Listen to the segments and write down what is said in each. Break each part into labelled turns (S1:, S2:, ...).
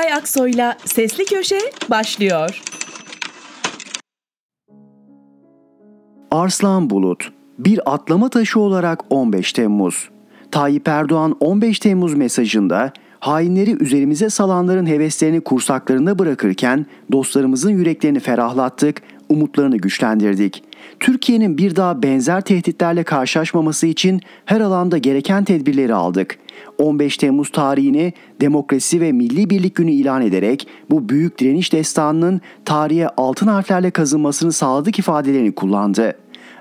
S1: Tugay Aksoy'la Sesli Köşe başlıyor.
S2: Arslan Bulut bir atlama taşı olarak 15 Temmuz. Tayyip Erdoğan 15 Temmuz mesajında hainleri üzerimize salanların heveslerini kursaklarında bırakırken dostlarımızın yüreklerini ferahlattık, umutlarını güçlendirdik. Türkiye'nin bir daha benzer tehditlerle karşılaşmaması için her alanda gereken tedbirleri aldık. 15 Temmuz tarihini demokrasi ve milli birlik günü ilan ederek bu büyük direniş destanının tarihe altın harflerle kazınmasını sağladık ifadelerini kullandı.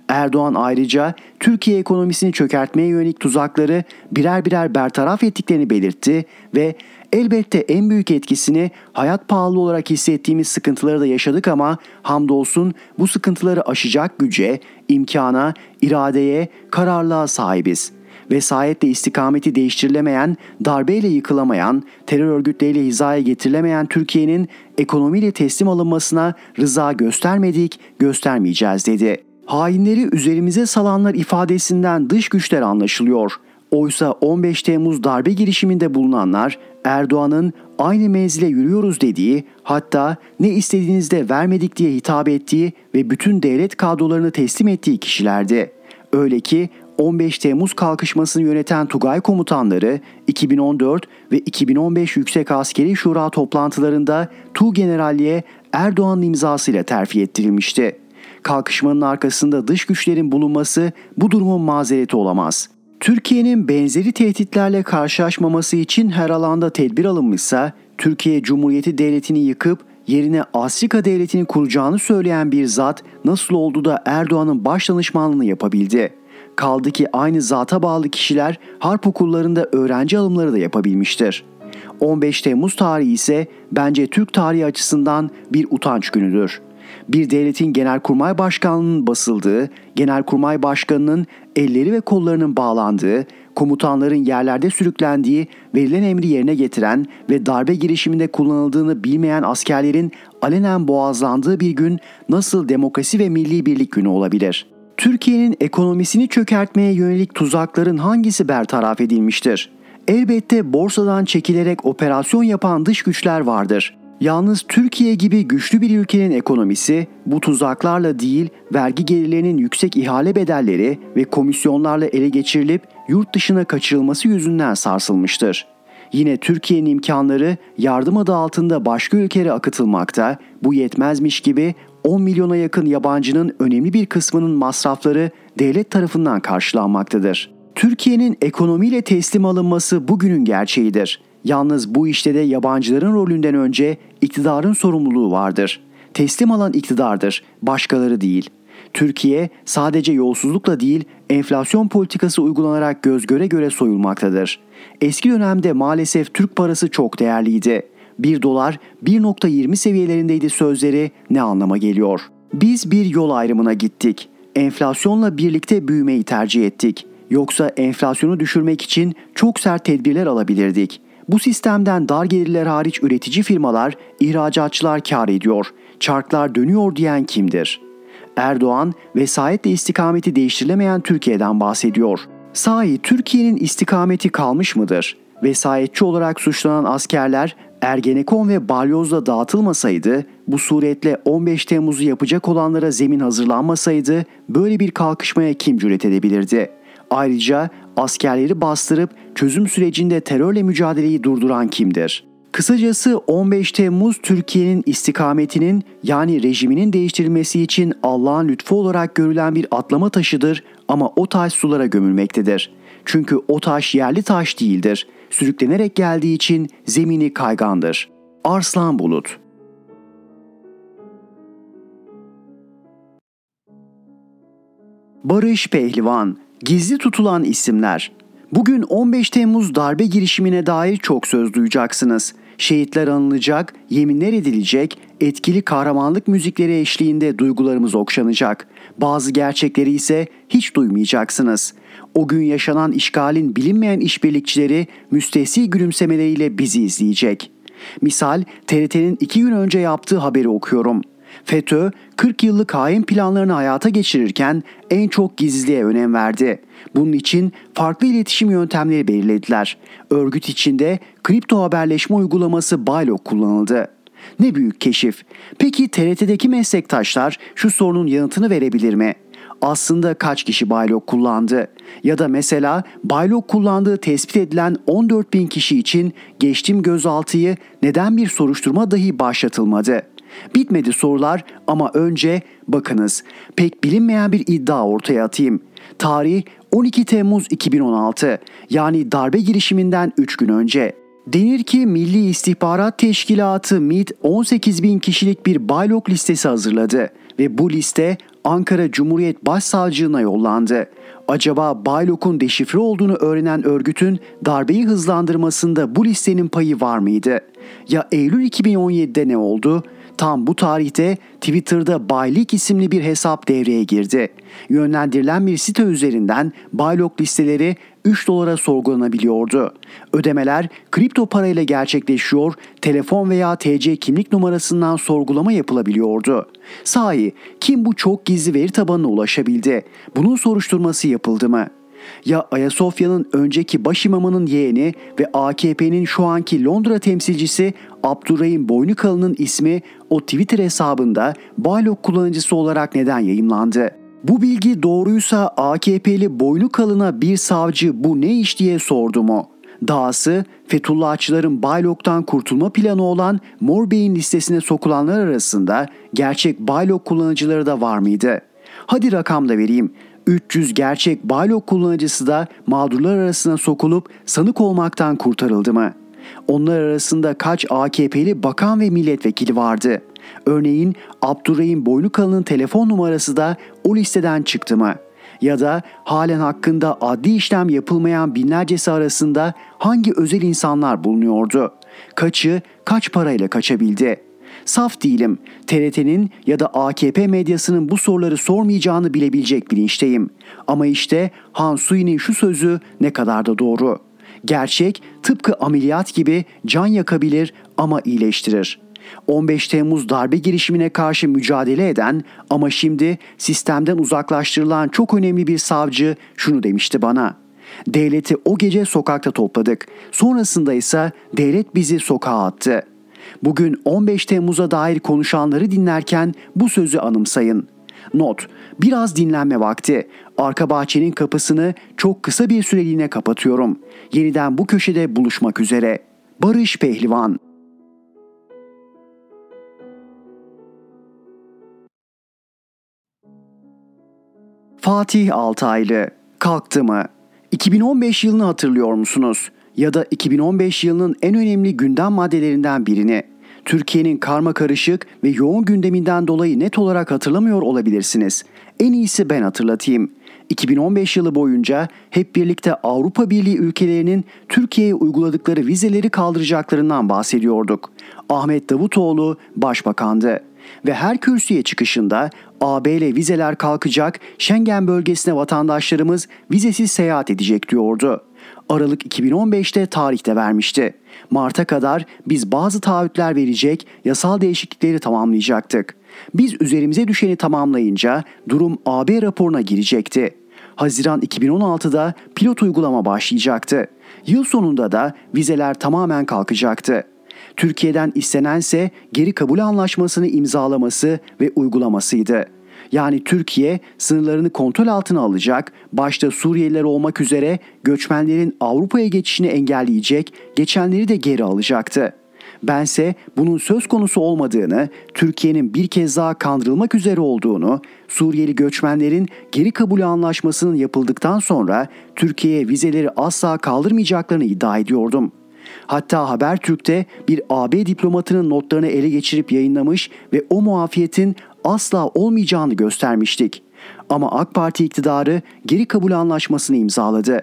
S2: Erdoğan ayrıca Türkiye ekonomisini çökertmeye yönelik tuzakları birer birer bertaraf ettiklerini belirtti ve elbette en büyük etkisini hayat pahalı olarak hissettiğimiz sıkıntıları da yaşadık ama hamdolsun bu sıkıntıları aşacak güce, imkana, iradeye, kararlılığa sahibiz.'' Vesayetle istikameti değiştirilemeyen, darbeyle yıkılamayan, terör örgütleriyle hizaya getirilemeyen Türkiye'nin ekonomiyle teslim alınmasına rıza göstermedik, göstermeyeceğiz dedi. Hainleri üzerimize salanlar ifadesinden dış güçler anlaşılıyor. Oysa 15 Temmuz darbe girişiminde bulunanlar Erdoğan'ın aynı menzile yürüyoruz dediği, hatta ne istediğinizde vermedik diye hitap ettiği ve bütün devlet kadrolarını teslim ettiği kişilerdi. Öyle ki 15 Temmuz kalkışmasını yöneten Tugay komutanları 2014 ve 2015 Yüksek Askeri Şura toplantılarında Tu Generalliğe Erdoğan'ın imzasıyla terfi ettirilmişti. Kalkışmanın arkasında dış güçlerin bulunması bu durumun mazereti olamaz. Türkiye'nin benzeri tehditlerle karşılaşmaması için her alanda tedbir alınmışsa, Türkiye Cumhuriyeti Devleti'ni yıkıp yerine Afrika Devleti'ni kuracağını söyleyen bir zat nasıl oldu da Erdoğan'ın baş danışmanlığını yapabildi? Kaldı ki aynı zata bağlı kişiler harp okullarında öğrenci alımları da yapabilmiştir. 15 Temmuz tarihi ise bence Türk tarihi açısından bir utanç günüdür. Bir devletin genelkurmay başkanlığının basıldığı, genelkurmay başkanının elleri ve kollarının bağlandığı, komutanların yerlerde sürüklendiği, verilen emri yerine getiren ve darbe girişiminde kullanıldığını bilmeyen askerlerin alenen boğazlandığı bir gün nasıl demokrasi ve milli birlik günü olabilir?'' Türkiye'nin ekonomisini çökertmeye yönelik tuzakların hangisi bertaraf edilmiştir? Elbette borsadan çekilerek operasyon yapan dış güçler vardır. Yalnız Türkiye gibi güçlü bir ülkenin ekonomisi bu tuzaklarla değil vergi gelirlerinin yüksek ihale bedelleri ve komisyonlarla ele geçirilip yurt dışına kaçırılması yüzünden sarsılmıştır. Yine Türkiye'nin imkanları yardım adı altında başka ülkelere akıtılmakta, bu yetmezmiş gibi 10 milyona yakın yabancının önemli bir kısmının masrafları devlet tarafından karşılanmaktadır. Türkiye'nin ekonomiyle teslim alınması bugünün gerçeğidir. Yalnız bu işte de yabancıların rolünden önce iktidarın sorumluluğu vardır. Teslim alan iktidardır, başkaları değil. Türkiye sadece yolsuzlukla değil, enflasyon politikası uygulanarak göz göre göre soyulmaktadır. Eski dönemde maalesef Türk parası çok değerliydi. 1 dolar 1.20 seviyelerindeydi sözleri ne anlama geliyor? Biz bir yol ayrımına gittik. Enflasyonla birlikte büyümeyi tercih ettik. Yoksa enflasyonu düşürmek için çok sert tedbirler alabilirdik. Bu sistemden dar gelirler hariç üretici firmalar, ihracatçılar kar ediyor. Çarklar dönüyor diyen kimdir? Erdoğan vesayetle istikameti değiştirilemeyen Türkiye'den bahsediyor. Sahi Türkiye'nin istikameti kalmış mıdır? Vesayetçi olarak suçlanan askerler Ergenekon ve balyozla dağıtılmasaydı, bu suretle 15 Temmuz'u yapacak olanlara zemin hazırlanmasaydı böyle bir kalkışmaya kim cüret edebilirdi? Ayrıca askerleri bastırıp çözüm sürecinde terörle mücadeleyi durduran kimdir? Kısacası 15 Temmuz Türkiye'nin istikametinin yani rejiminin değiştirilmesi için Allah'ın lütfu olarak görülen bir atlama taşıdır ama o taş sulara gömülmektedir. Çünkü o taş yerli taş değildir sürüklenerek geldiği için zemini kaygandır. Arslan Bulut Barış Pehlivan Gizli tutulan isimler Bugün 15 Temmuz darbe girişimine dair çok söz duyacaksınız. Şehitler anılacak, yeminler edilecek, etkili kahramanlık müzikleri eşliğinde duygularımız okşanacak. Bazı gerçekleri ise hiç duymayacaksınız. O gün yaşanan işgalin bilinmeyen işbirlikçileri müstehsi gülümsemeleriyle bizi izleyecek. Misal TRT'nin iki gün önce yaptığı haberi okuyorum. FETÖ 40 yıllık hain planlarını hayata geçirirken en çok gizliliğe önem verdi. Bunun için farklı iletişim yöntemleri belirlediler. Örgüt içinde kripto haberleşme uygulaması Baylok kullanıldı. Ne büyük keşif. Peki TRT'deki meslektaşlar şu sorunun yanıtını verebilir mi? Aslında kaç kişi Baylok kullandı? Ya da mesela Baylok kullandığı tespit edilen 14 bin kişi için geçtiğim gözaltıyı neden bir soruşturma dahi başlatılmadı? Bitmedi sorular ama önce bakınız pek bilinmeyen bir iddia ortaya atayım. Tarih 12 Temmuz 2016 yani darbe girişiminden 3 gün önce. Denir ki Milli İstihbarat Teşkilatı MİT 18 bin kişilik bir baylok listesi hazırladı ve bu liste Ankara Cumhuriyet Başsavcılığına yollandı. Acaba Baylok'un deşifre olduğunu öğrenen örgütün darbeyi hızlandırmasında bu listenin payı var mıydı? Ya Eylül 2017'de ne oldu? Tam bu tarihte Twitter'da Baylik isimli bir hesap devreye girdi. Yönlendirilen bir site üzerinden Baylok listeleri 3 dolara sorgulanabiliyordu. Ödemeler kripto parayla gerçekleşiyor, telefon veya TC kimlik numarasından sorgulama yapılabiliyordu. Sahi kim bu çok gizli veri tabanına ulaşabildi? Bunun soruşturması yapıldı mı? Ya Ayasofya'nın önceki başimamının yeğeni ve AKP'nin şu anki Londra temsilcisi Abdurrahim Boynukalı'nın ismi o Twitter hesabında Baylok kullanıcısı olarak neden yayımlandı? Bu bilgi doğruysa AKP'li Boynukalı'na bir savcı bu ne iş diye sordu mu? Dahası Fethullahçıların Baylok'tan kurtulma planı olan Mor Bey'in listesine sokulanlar arasında gerçek Baylok kullanıcıları da var mıydı? Hadi rakam da vereyim. 300 gerçek Baylok kullanıcısı da mağdurlar arasına sokulup sanık olmaktan kurtarıldı mı? Onlar arasında kaç AKP'li bakan ve milletvekili vardı? Örneğin Abdurrahim Boynukalı'nın telefon numarası da o listeden çıktı mı? Ya da halen hakkında adli işlem yapılmayan binlercesi arasında hangi özel insanlar bulunuyordu? Kaçı kaç parayla kaçabildi?'' Saf değilim. TRT'nin ya da AKP medyasının bu soruları sormayacağını bilebilecek bilinçteyim. Ama işte Han Suy'nin şu sözü ne kadar da doğru. Gerçek tıpkı ameliyat gibi can yakabilir ama iyileştirir. 15 Temmuz darbe girişimine karşı mücadele eden ama şimdi sistemden uzaklaştırılan çok önemli bir savcı şunu demişti bana. Devleti o gece sokakta topladık. Sonrasında ise devlet bizi sokağa attı. Bugün 15 Temmuz'a dair konuşanları dinlerken bu sözü anımsayın. Not, biraz dinlenme vakti. Arka bahçenin kapısını çok kısa bir süreliğine kapatıyorum. Yeniden bu köşede buluşmak üzere. Barış Pehlivan Fatih Altaylı kalktı mı? 2015 yılını hatırlıyor musunuz? Ya da 2015 yılının en önemli gündem maddelerinden birini Türkiye'nin karma karışık ve yoğun gündeminden dolayı net olarak hatırlamıyor olabilirsiniz. En iyisi ben hatırlatayım. 2015 yılı boyunca hep birlikte Avrupa Birliği ülkelerinin Türkiye'ye uyguladıkları vizeleri kaldıracaklarından bahsediyorduk. Ahmet Davutoğlu başbakandı ve her kürsüye çıkışında AB ile vizeler kalkacak, Schengen bölgesine vatandaşlarımız vizesiz seyahat edecek diyordu. Aralık 2015'te tarihte vermişti. Mart'a kadar biz bazı taahhütler verecek, yasal değişiklikleri tamamlayacaktık. Biz üzerimize düşeni tamamlayınca durum AB raporuna girecekti. Haziran 2016'da pilot uygulama başlayacaktı. Yıl sonunda da vizeler tamamen kalkacaktı. Türkiye'den istenense geri kabul anlaşmasını imzalaması ve uygulamasıydı. Yani Türkiye sınırlarını kontrol altına alacak, başta Suriyeliler olmak üzere göçmenlerin Avrupa'ya geçişini engelleyecek, geçenleri de geri alacaktı. Bense bunun söz konusu olmadığını, Türkiye'nin bir kez daha kandırılmak üzere olduğunu, Suriyeli göçmenlerin geri kabul anlaşmasının yapıldıktan sonra Türkiye'ye vizeleri asla kaldırmayacaklarını iddia ediyordum. Hatta Habertürk'te bir AB diplomatının notlarını ele geçirip yayınlamış ve o muafiyetin asla olmayacağını göstermiştik. Ama AK Parti iktidarı geri kabul anlaşmasını imzaladı.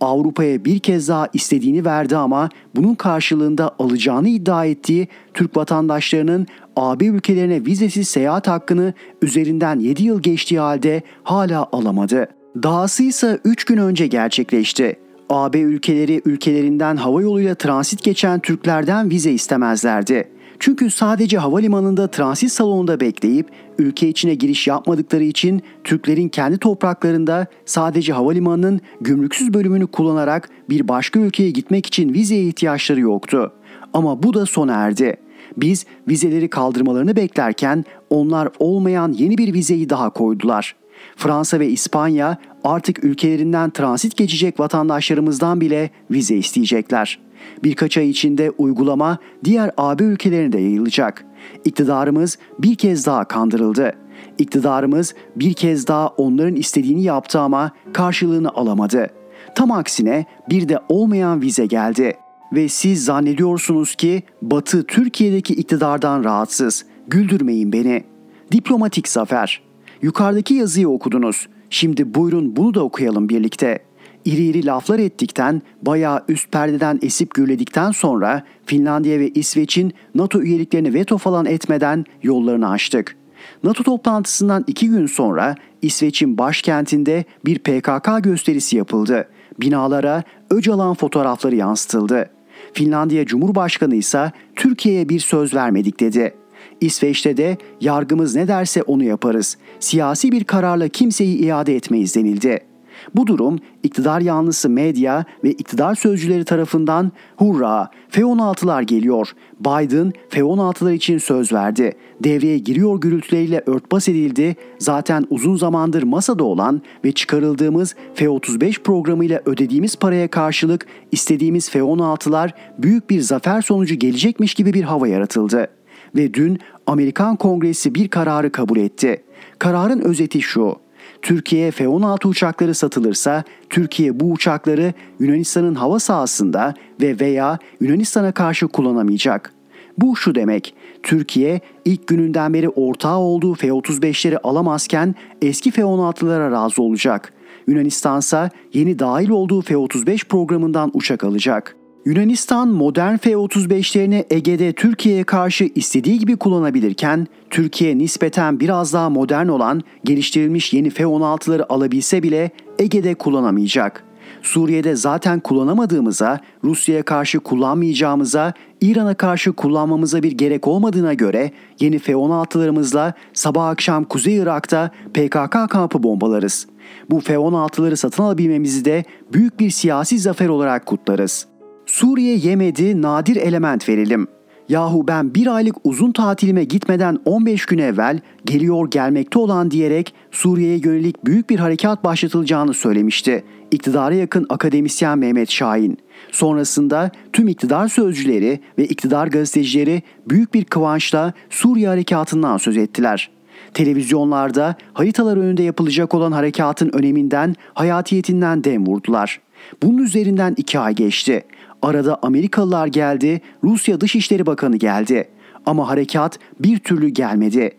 S2: Avrupa'ya bir kez daha istediğini verdi ama bunun karşılığında alacağını iddia ettiği Türk vatandaşlarının AB ülkelerine vizesiz seyahat hakkını üzerinden 7 yıl geçtiği halde hala alamadı. Dahası ise 3 gün önce gerçekleşti. AB ülkeleri ülkelerinden hava yoluyla transit geçen Türklerden vize istemezlerdi. Çünkü sadece havalimanında transit salonunda bekleyip ülke içine giriş yapmadıkları için Türklerin kendi topraklarında sadece havalimanının gümrüksüz bölümünü kullanarak bir başka ülkeye gitmek için vizeye ihtiyaçları yoktu. Ama bu da sona erdi. Biz vizeleri kaldırmalarını beklerken onlar olmayan yeni bir vizeyi daha koydular. Fransa ve İspanya artık ülkelerinden transit geçecek vatandaşlarımızdan bile vize isteyecekler. Birkaç ay içinde uygulama diğer AB ülkelerine de yayılacak. İktidarımız bir kez daha kandırıldı. İktidarımız bir kez daha onların istediğini yaptı ama karşılığını alamadı. Tam aksine bir de olmayan vize geldi. Ve siz zannediyorsunuz ki Batı Türkiye'deki iktidardan rahatsız. Güldürmeyin beni. Diplomatik zafer. Yukarıdaki yazıyı okudunuz. Şimdi buyurun bunu da okuyalım birlikte. İri iri laflar ettikten, bayağı üst perdeden esip gürledikten sonra Finlandiya ve İsveç'in NATO üyeliklerini veto falan etmeden yollarını açtık. NATO toplantısından iki gün sonra İsveç'in başkentinde bir PKK gösterisi yapıldı. Binalara Öcalan fotoğrafları yansıtıldı. Finlandiya Cumhurbaşkanı ise Türkiye'ye bir söz vermedik dedi. İsveç'te de yargımız ne derse onu yaparız. Siyasi bir kararla kimseyi iade etmeyiz denildi. Bu durum iktidar yanlısı medya ve iktidar sözcüleri tarafından hurra F-16'lar geliyor. Biden F-16'lar için söz verdi. Devreye giriyor gürültüleriyle örtbas edildi. Zaten uzun zamandır masada olan ve çıkarıldığımız F-35 programıyla ödediğimiz paraya karşılık istediğimiz F-16'lar büyük bir zafer sonucu gelecekmiş gibi bir hava yaratıldı. Ve dün Amerikan Kongresi bir kararı kabul etti. Kararın özeti şu. Türkiye'ye F-16 uçakları satılırsa Türkiye bu uçakları Yunanistan'ın hava sahasında ve veya Yunanistan'a karşı kullanamayacak. Bu şu demek, Türkiye ilk gününden beri ortağı olduğu F-35'leri alamazken eski F-16'lara razı olacak. Yunanistansa yeni dahil olduğu F-35 programından uçak alacak. Yunanistan modern F-35'lerini Ege'de Türkiye'ye karşı istediği gibi kullanabilirken Türkiye nispeten biraz daha modern olan geliştirilmiş yeni F-16'ları alabilse bile Ege'de kullanamayacak. Suriye'de zaten kullanamadığımıza, Rusya'ya karşı kullanmayacağımıza, İran'a karşı kullanmamıza bir gerek olmadığına göre yeni F-16'larımızla sabah akşam Kuzey Irak'ta PKK kampı bombalarız. Bu F-16'ları satın alabilmemizi de büyük bir siyasi zafer olarak kutlarız. Suriye yemedi nadir element verelim. Yahu ben bir aylık uzun tatilime gitmeden 15 gün evvel geliyor gelmekte olan diyerek Suriye'ye yönelik büyük bir harekat başlatılacağını söylemişti. İktidara yakın akademisyen Mehmet Şahin. Sonrasında tüm iktidar sözcüleri ve iktidar gazetecileri büyük bir kıvançla Suriye harekatından söz ettiler. Televizyonlarda haritalar önünde yapılacak olan harekatın öneminden, hayatiyetinden dem vurdular. Bunun üzerinden iki ay geçti. Arada Amerikalılar geldi, Rusya Dışişleri Bakanı geldi. Ama harekat bir türlü gelmedi.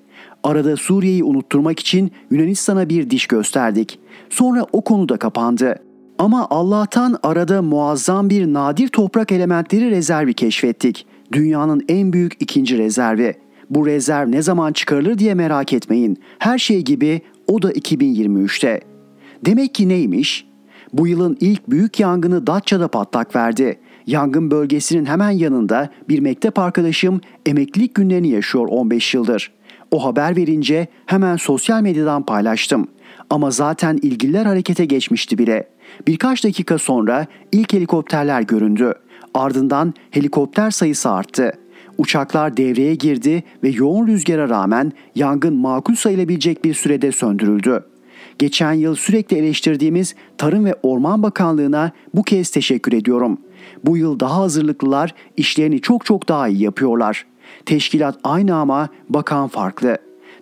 S2: Arada Suriye'yi unutturmak için Yunanistan'a bir diş gösterdik. Sonra o konu da kapandı. Ama Allah'tan arada muazzam bir nadir toprak elementleri rezervi keşfettik. Dünyanın en büyük ikinci rezervi. Bu rezerv ne zaman çıkarılır diye merak etmeyin. Her şey gibi o da 2023'te. Demek ki neymiş? Bu yılın ilk büyük yangını Datça'da patlak verdi. Yangın bölgesinin hemen yanında bir mektep arkadaşım emeklilik günlerini yaşıyor 15 yıldır. O haber verince hemen sosyal medyadan paylaştım. Ama zaten ilgililer harekete geçmişti bile. Birkaç dakika sonra ilk helikopterler göründü. Ardından helikopter sayısı arttı. Uçaklar devreye girdi ve yoğun rüzgara rağmen yangın makul sayılabilecek bir sürede söndürüldü. Geçen yıl sürekli eleştirdiğimiz Tarım ve Orman Bakanlığı'na bu kez teşekkür ediyorum. Bu yıl daha hazırlıklılar, işlerini çok çok daha iyi yapıyorlar. Teşkilat aynı ama bakan farklı.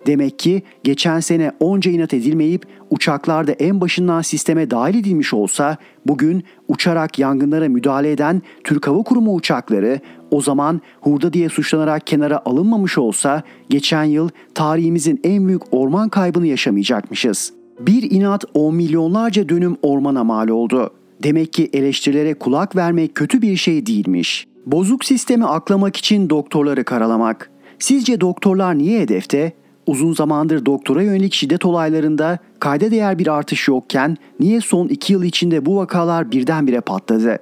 S2: Demek ki geçen sene onca inat edilmeyip uçaklar da en başından sisteme dahil edilmiş olsa bugün uçarak yangınlara müdahale eden Türk Hava Kurumu uçakları o zaman hurda diye suçlanarak kenara alınmamış olsa geçen yıl tarihimizin en büyük orman kaybını yaşamayacakmışız. Bir inat 10 milyonlarca dönüm ormana mal oldu. Demek ki eleştirilere kulak vermek kötü bir şey değilmiş. Bozuk sistemi aklamak için doktorları karalamak. Sizce doktorlar niye hedefte? Uzun zamandır doktora yönelik şiddet olaylarında kayda değer bir artış yokken niye son iki yıl içinde bu vakalar birdenbire patladı?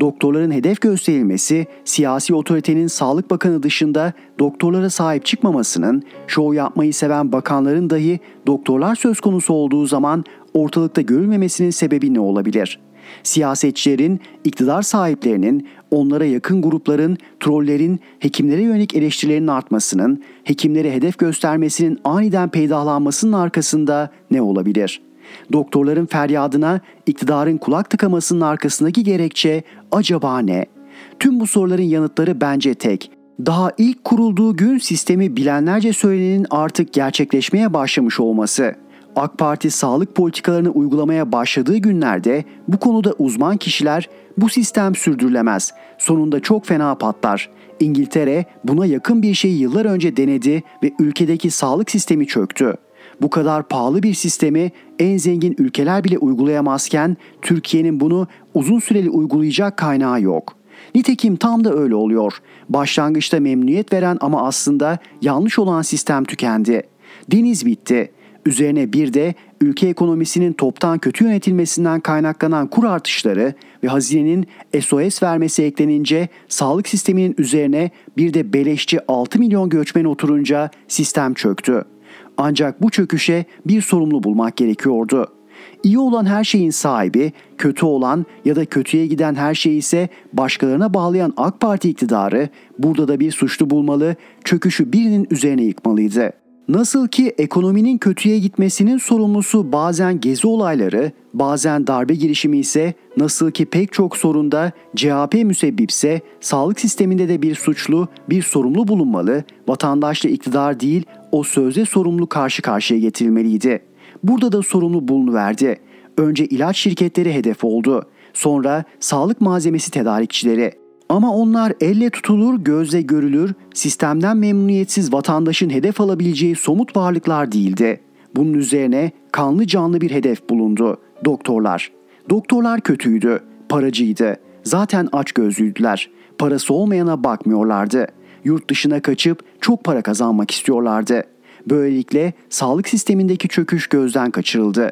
S2: Doktorların hedef gösterilmesi, siyasi otoritenin Sağlık Bakanı dışında doktorlara sahip çıkmamasının, şov yapmayı seven bakanların dahi doktorlar söz konusu olduğu zaman ortalıkta görülmemesinin sebebi ne olabilir? Siyasetçilerin, iktidar sahiplerinin, onlara yakın grupların, trollerin, hekimlere yönelik eleştirilerinin artmasının, hekimlere hedef göstermesinin aniden peydahlanmasının arkasında ne olabilir?'' Doktorların feryadına iktidarın kulak tıkamasının arkasındaki gerekçe acaba ne? Tüm bu soruların yanıtları bence tek. Daha ilk kurulduğu gün sistemi bilenlerce söylenenin artık gerçekleşmeye başlamış olması. AK Parti sağlık politikalarını uygulamaya başladığı günlerde bu konuda uzman kişiler bu sistem sürdürülemez. Sonunda çok fena patlar. İngiltere buna yakın bir şeyi yıllar önce denedi ve ülkedeki sağlık sistemi çöktü. Bu kadar pahalı bir sistemi en zengin ülkeler bile uygulayamazken Türkiye'nin bunu uzun süreli uygulayacak kaynağı yok. Nitekim tam da öyle oluyor. Başlangıçta memnuniyet veren ama aslında yanlış olan sistem tükendi. Deniz bitti. Üzerine bir de ülke ekonomisinin toptan kötü yönetilmesinden kaynaklanan kur artışları ve hazinenin SOS vermesi eklenince sağlık sisteminin üzerine bir de beleşçi 6 milyon göçmen oturunca sistem çöktü. Ancak bu çöküşe bir sorumlu bulmak gerekiyordu. İyi olan her şeyin sahibi, kötü olan ya da kötüye giden her şeyi ise başkalarına bağlayan AK Parti iktidarı burada da bir suçlu bulmalı, çöküşü birinin üzerine yıkmalıydı. Nasıl ki ekonominin kötüye gitmesinin sorumlusu bazen gezi olayları, bazen darbe girişimi ise nasıl ki pek çok sorunda CHP müsebbipse sağlık sisteminde de bir suçlu, bir sorumlu bulunmalı, vatandaşla iktidar değil o sözde sorumlu karşı karşıya getirilmeliydi. Burada da sorumlu bulunuverdi. Önce ilaç şirketleri hedef oldu. Sonra sağlık malzemesi tedarikçileri. Ama onlar elle tutulur, gözle görülür, sistemden memnuniyetsiz vatandaşın hedef alabileceği somut varlıklar değildi. Bunun üzerine kanlı canlı bir hedef bulundu. Doktorlar. Doktorlar kötüydü, paracıydı. Zaten aç gözlüydüler. Parası olmayana bakmıyorlardı. Yurt dışına kaçıp çok para kazanmak istiyorlardı. Böylelikle sağlık sistemindeki çöküş gözden kaçırıldı.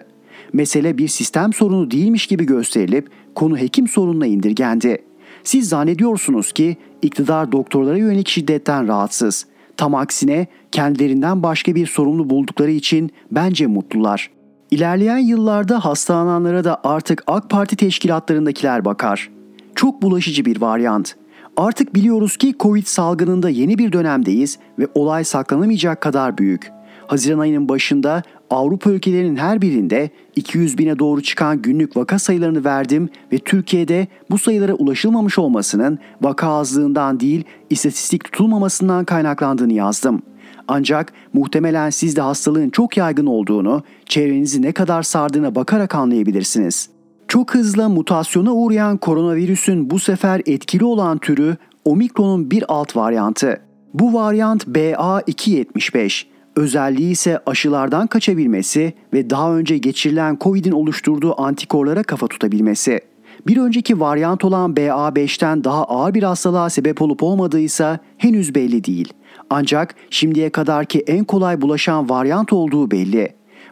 S2: Mesele bir sistem sorunu değilmiş gibi gösterilip konu hekim sorununa indirgendi. Siz zannediyorsunuz ki iktidar doktorlara yönelik şiddetten rahatsız. Tam aksine kendilerinden başka bir sorumlu buldukları için bence mutlular. İlerleyen yıllarda hastalananlara da artık AK Parti teşkilatlarındakiler bakar. Çok bulaşıcı bir varyant. Artık biliyoruz ki Covid salgınında yeni bir dönemdeyiz ve olay saklanamayacak kadar büyük. Haziran ayının başında Avrupa ülkelerinin her birinde 200 bine doğru çıkan günlük vaka sayılarını verdim ve Türkiye'de bu sayılara ulaşılmamış olmasının vaka azlığından değil istatistik tutulmamasından kaynaklandığını yazdım. Ancak muhtemelen siz de hastalığın çok yaygın olduğunu, çevrenizi ne kadar sardığına bakarak anlayabilirsiniz. Çok hızla mutasyona uğrayan koronavirüsün bu sefer etkili olan türü Omikron'un bir alt varyantı. Bu varyant BA275. Özelliği ise aşılardan kaçabilmesi ve daha önce geçirilen Covid'in oluşturduğu antikorlara kafa tutabilmesi. Bir önceki varyant olan BA5'ten daha ağır bir hastalığa sebep olup olmadıysa henüz belli değil. Ancak şimdiye kadarki en kolay bulaşan varyant olduğu belli.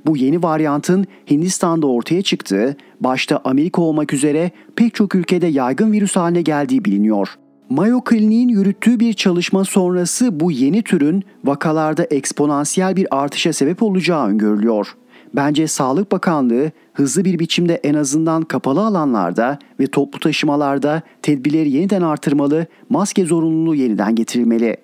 S2: Bu yeni varyantın Hindistan'da ortaya çıktığı, başta Amerika olmak üzere pek çok ülkede yaygın virüs haline geldiği biliniyor. Mayo Clinic'in yürüttüğü bir çalışma sonrası bu yeni türün vakalarda eksponansiyel bir artışa sebep olacağı öngörülüyor. Bence Sağlık Bakanlığı hızlı bir biçimde en azından kapalı alanlarda ve toplu taşımalarda tedbirleri yeniden artırmalı, maske zorunluluğu yeniden getirilmeli.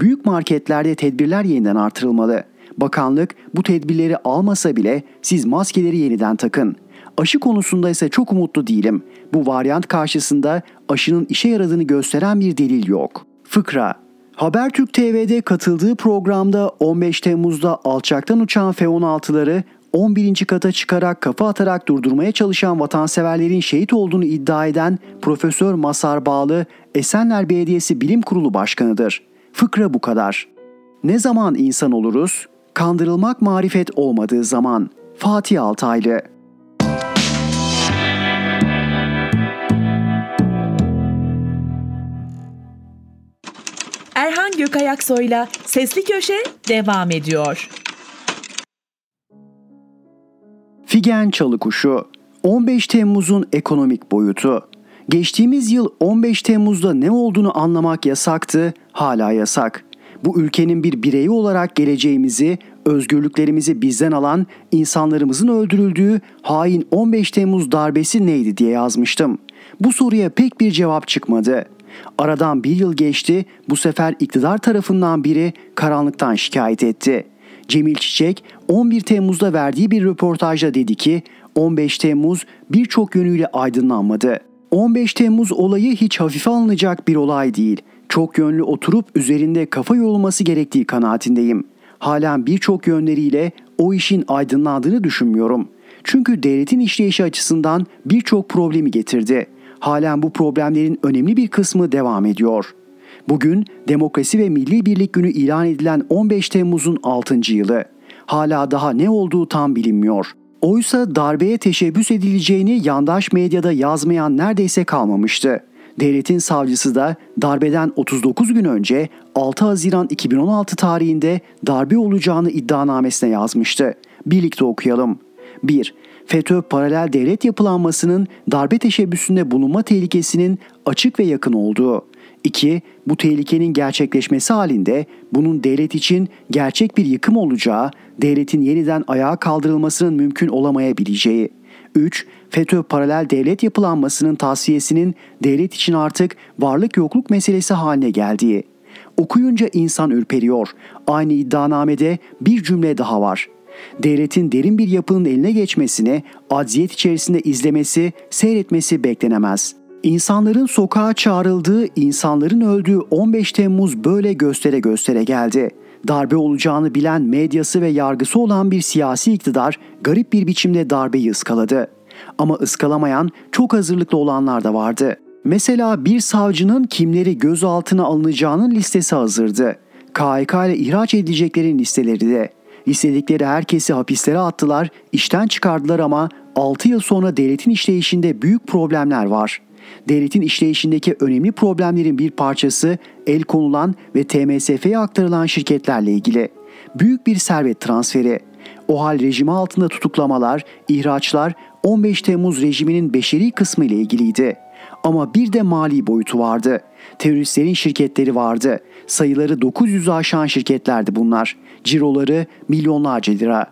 S2: Büyük marketlerde tedbirler yeniden artırılmalı. Bakanlık bu tedbirleri almasa bile siz maskeleri yeniden takın. Aşı konusunda ise çok umutlu değilim. Bu varyant karşısında aşının işe yaradığını gösteren bir delil yok. Fıkra Habertürk TV'de katıldığı programda 15 Temmuz'da alçaktan uçan F-16'ları 11. kata çıkarak kafa atarak durdurmaya çalışan vatanseverlerin şehit olduğunu iddia eden Profesör Masar Bağlı Esenler Belediyesi Bilim Kurulu Başkanıdır. Fıkra bu kadar. Ne zaman insan oluruz? Kandırılmak marifet olmadığı zaman. Fatih Altaylı
S1: Erhan Gökayaksoy'la Sesli Köşe devam ediyor.
S2: Figen Çalıkuşu 15 Temmuz'un ekonomik boyutu Geçtiğimiz yıl 15 Temmuz'da ne olduğunu anlamak yasaktı, hala yasak. Bu ülkenin bir bireyi olarak geleceğimizi, özgürlüklerimizi bizden alan insanlarımızın öldürüldüğü hain 15 Temmuz darbesi neydi diye yazmıştım. Bu soruya pek bir cevap çıkmadı. Aradan bir yıl geçti, bu sefer iktidar tarafından biri karanlıktan şikayet etti. Cemil Çiçek 11 Temmuz'da verdiği bir röportajda dedi ki 15 Temmuz birçok yönüyle aydınlanmadı. 15 Temmuz olayı hiç hafife alınacak bir olay değil. Çok yönlü oturup üzerinde kafa yorulması gerektiği kanaatindeyim. Halen birçok yönleriyle o işin aydınlandığını düşünmüyorum. Çünkü devletin işleyişi açısından birçok problemi getirdi. Halen bu problemlerin önemli bir kısmı devam ediyor. Bugün Demokrasi ve Milli Birlik Günü ilan edilen 15 Temmuz'un 6. yılı. Hala daha ne olduğu tam bilinmiyor. Oysa darbeye teşebbüs edileceğini yandaş medyada yazmayan neredeyse kalmamıştı. Devletin savcısı da darbeden 39 gün önce 6 Haziran 2016 tarihinde darbe olacağını iddianamesine yazmıştı. Birlikte okuyalım. 1. FETÖ paralel devlet yapılanmasının darbe teşebbüsünde bulunma tehlikesinin açık ve yakın olduğu. 2. Bu tehlikenin gerçekleşmesi halinde bunun devlet için gerçek bir yıkım olacağı, devletin yeniden ayağa kaldırılmasının mümkün olamayabileceği. 3. FETÖ paralel devlet yapılanmasının tavsiyesinin devlet için artık varlık yokluk meselesi haline geldiği. Okuyunca insan ürperiyor. Aynı iddianamede bir cümle daha var. Devletin derin bir yapının eline geçmesini, acziyet içerisinde izlemesi, seyretmesi beklenemez.'' İnsanların sokağa çağrıldığı, insanların öldüğü 15 Temmuz böyle göstere göstere geldi. Darbe olacağını bilen medyası ve yargısı olan bir siyasi iktidar garip bir biçimde darbeyi ıskaladı. Ama ıskalamayan çok hazırlıklı olanlar da vardı. Mesela bir savcının kimleri gözaltına alınacağının listesi hazırdı. KHK ile ihraç edileceklerin listeleri de. İstedikleri herkesi hapislere attılar, işten çıkardılar ama 6 yıl sonra devletin işleyişinde büyük problemler var.'' devletin işleyişindeki önemli problemlerin bir parçası el konulan ve TMSF'ye aktarılan şirketlerle ilgili. Büyük bir servet transferi. O hal rejimi altında tutuklamalar, ihraçlar 15 Temmuz rejiminin beşeri kısmı ile ilgiliydi. Ama bir de mali boyutu vardı. Teröristlerin şirketleri vardı. Sayıları 900'ü aşan şirketlerdi bunlar. Ciroları milyonlarca lira.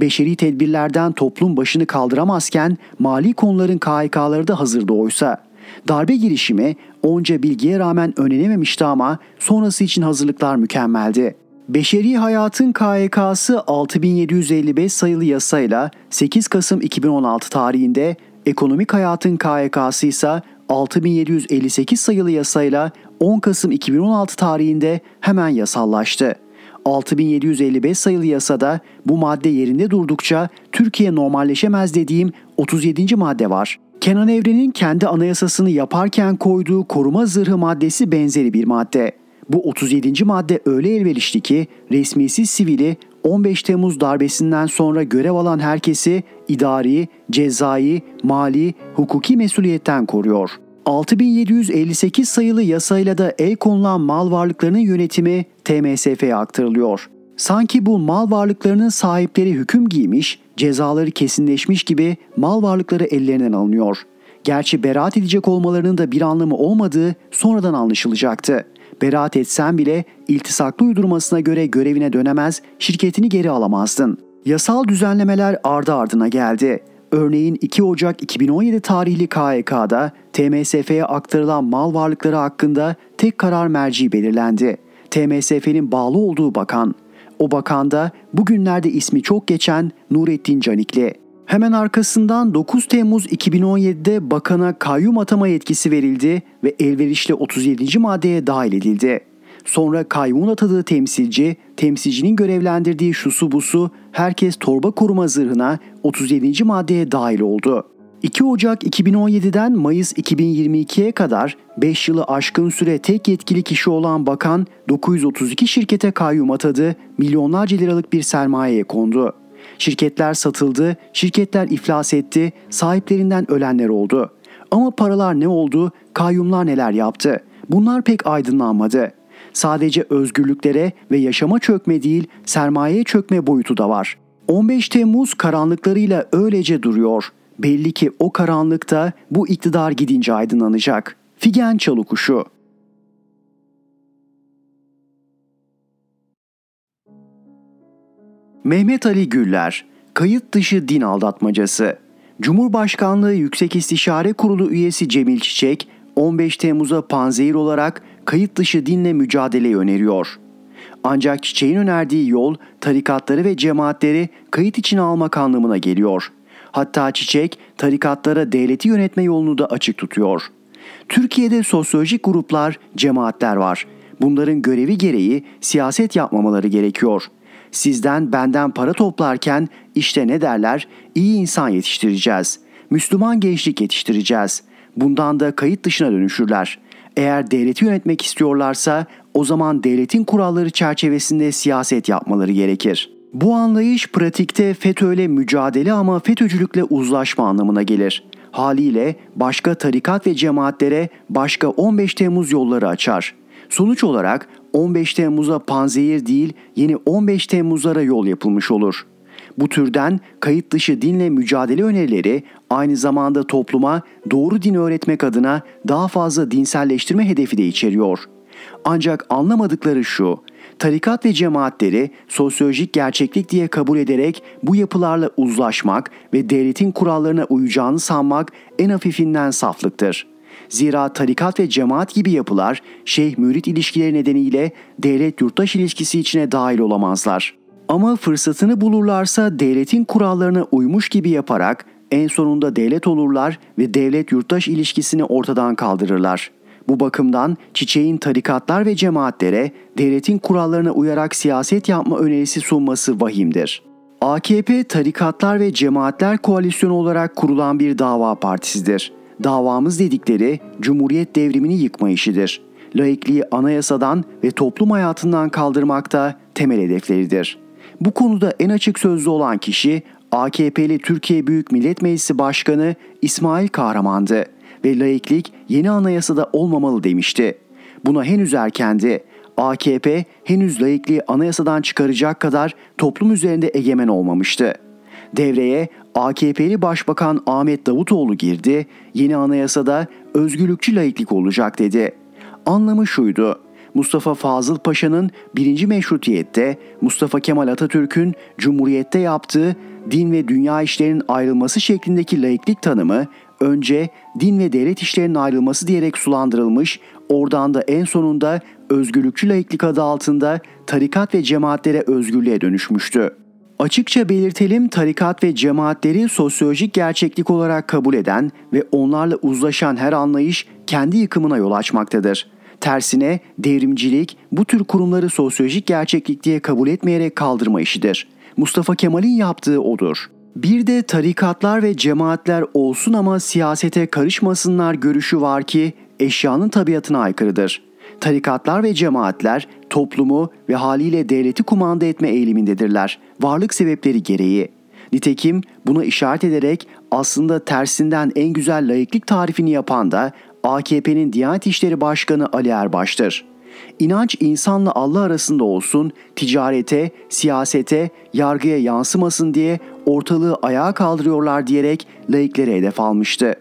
S2: Beşeri tedbirlerden toplum başını kaldıramazken mali konuların KHK'ları da hazırdı oysa. Darbe girişimi onca bilgiye rağmen önlenememişti ama sonrası için hazırlıklar mükemmeldi. Beşeri Hayatın KYK'sı 6755 sayılı yasayla 8 Kasım 2016 tarihinde, Ekonomik Hayatın KYK'sı ise 6758 sayılı yasayla 10 Kasım 2016 tarihinde hemen yasallaştı. 6755 sayılı yasada bu madde yerinde durdukça Türkiye normalleşemez dediğim 37. madde var. Kenan Evren'in kendi anayasasını yaparken koyduğu koruma zırhı maddesi benzeri bir madde. Bu 37. madde öyle elverişli ki resmisiz sivili 15 Temmuz darbesinden sonra görev alan herkesi idari, cezai, mali, hukuki mesuliyetten koruyor. 6758 sayılı yasayla da el konulan mal varlıklarının yönetimi TMSF'ye aktarılıyor. Sanki bu mal varlıklarının sahipleri hüküm giymiş, cezaları kesinleşmiş gibi mal varlıkları ellerinden alınıyor. Gerçi beraat edecek olmalarının da bir anlamı olmadığı sonradan anlaşılacaktı. Beraat etsen bile iltisaklı uydurmasına göre görevine dönemez, şirketini geri alamazdın. Yasal düzenlemeler ardı ardına geldi. Örneğin 2 Ocak 2017 tarihli KHK'da TMSF'ye aktarılan mal varlıkları hakkında tek karar merci belirlendi. TMSF'nin bağlı olduğu bakan. O bakan da bugünlerde ismi çok geçen Nurettin Canikli. Hemen arkasından 9 Temmuz 2017'de bakana kayyum atama yetkisi verildi ve elverişli 37. maddeye dahil edildi. Sonra kayyumun atadığı temsilci, temsilcinin görevlendirdiği şusu busu herkes torba koruma zırhına 37. maddeye dahil oldu. 2 Ocak 2017'den Mayıs 2022'ye kadar 5 yılı aşkın süre tek yetkili kişi olan bakan 932 şirkete kayyum atadı, milyonlarca liralık bir sermayeye kondu. Şirketler satıldı, şirketler iflas etti, sahiplerinden ölenler oldu. Ama paralar ne oldu, kayyumlar neler yaptı? Bunlar pek aydınlanmadı. Sadece özgürlüklere ve yaşama çökme değil, sermayeye çökme boyutu da var. 15 Temmuz karanlıklarıyla öylece duruyor Belli ki o karanlıkta bu iktidar gidince aydınlanacak. Figen Çalıkuşu Mehmet Ali Güller, kayıt dışı din aldatmacası. Cumhurbaşkanlığı Yüksek İstişare Kurulu üyesi Cemil Çiçek, 15 Temmuz'a panzehir olarak kayıt dışı dinle mücadeleyi öneriyor. Ancak Çiçek'in önerdiği yol tarikatları ve cemaatleri kayıt içine almak anlamına geliyor. Hatta Çiçek tarikatlara devleti yönetme yolunu da açık tutuyor. Türkiye'de sosyolojik gruplar, cemaatler var. Bunların görevi gereği siyaset yapmamaları gerekiyor. Sizden benden para toplarken işte ne derler? İyi insan yetiştireceğiz. Müslüman gençlik yetiştireceğiz. Bundan da kayıt dışına dönüşürler. Eğer devleti yönetmek istiyorlarsa o zaman devletin kuralları çerçevesinde siyaset yapmaları gerekir. Bu anlayış pratikte FETÖ'yle mücadele ama FETÖ'cülükle uzlaşma anlamına gelir. Haliyle başka tarikat ve cemaatlere başka 15 Temmuz yolları açar. Sonuç olarak 15 Temmuz'a panzehir değil yeni 15 Temmuz'lara yol yapılmış olur. Bu türden kayıt dışı dinle mücadele önerileri aynı zamanda topluma doğru din öğretmek adına daha fazla dinselleştirme hedefi de içeriyor. Ancak anlamadıkları şu, tarikat ve cemaatleri sosyolojik gerçeklik diye kabul ederek bu yapılarla uzlaşmak ve devletin kurallarına uyacağını sanmak en hafifinden saflıktır. Zira tarikat ve cemaat gibi yapılar şeyh-mürit ilişkileri nedeniyle devlet-yurttaş ilişkisi içine dahil olamazlar. Ama fırsatını bulurlarsa devletin kurallarına uymuş gibi yaparak en sonunda devlet olurlar ve devlet-yurttaş ilişkisini ortadan kaldırırlar. Bu bakımdan çiçeğin tarikatlar ve cemaatlere devletin kurallarına uyarak siyaset yapma önerisi sunması vahimdir. AKP tarikatlar ve cemaatler koalisyonu olarak kurulan bir dava partisidir. Davamız dedikleri Cumhuriyet devrimini yıkma işidir. Laikliği anayasadan ve toplum hayatından kaldırmakta temel hedefleridir. Bu konuda en açık sözlü olan kişi AKP'li Türkiye Büyük Millet Meclisi Başkanı İsmail Kahraman'dı ve laiklik yeni anayasada olmamalı demişti. Buna henüz erkendi. AKP henüz laikliği anayasadan çıkaracak kadar toplum üzerinde egemen olmamıştı. Devreye AKP'li Başbakan Ahmet Davutoğlu girdi, yeni anayasada özgürlükçü laiklik olacak dedi. Anlamı şuydu, Mustafa Fazıl Paşa'nın birinci meşrutiyette, Mustafa Kemal Atatürk'ün Cumhuriyette yaptığı din ve dünya işlerinin ayrılması şeklindeki laiklik tanımı önce din ve devlet işlerinin ayrılması diyerek sulandırılmış, oradan da en sonunda özgürlükçü laiklik adı altında tarikat ve cemaatlere özgürlüğe dönüşmüştü. Açıkça belirtelim tarikat ve cemaatleri sosyolojik gerçeklik olarak kabul eden ve onlarla uzlaşan her anlayış kendi yıkımına yol açmaktadır. Tersine devrimcilik bu tür kurumları sosyolojik gerçeklik diye kabul etmeyerek kaldırma işidir. Mustafa Kemal'in yaptığı odur. Bir de tarikatlar ve cemaatler olsun ama siyasete karışmasınlar görüşü var ki eşyanın tabiatına aykırıdır. Tarikatlar ve cemaatler toplumu ve haliyle devleti kumanda etme eğilimindedirler. Varlık sebepleri gereği. Nitekim buna işaret ederek aslında tersinden en güzel layıklık tarifini yapan da AKP'nin Diyanet İşleri Başkanı Ali Erbaş'tır. İnanç insanla Allah arasında olsun, ticarete, siyasete, yargıya yansımasın diye ortalığı ayağa kaldırıyorlar diyerek laiklere hedef almıştı.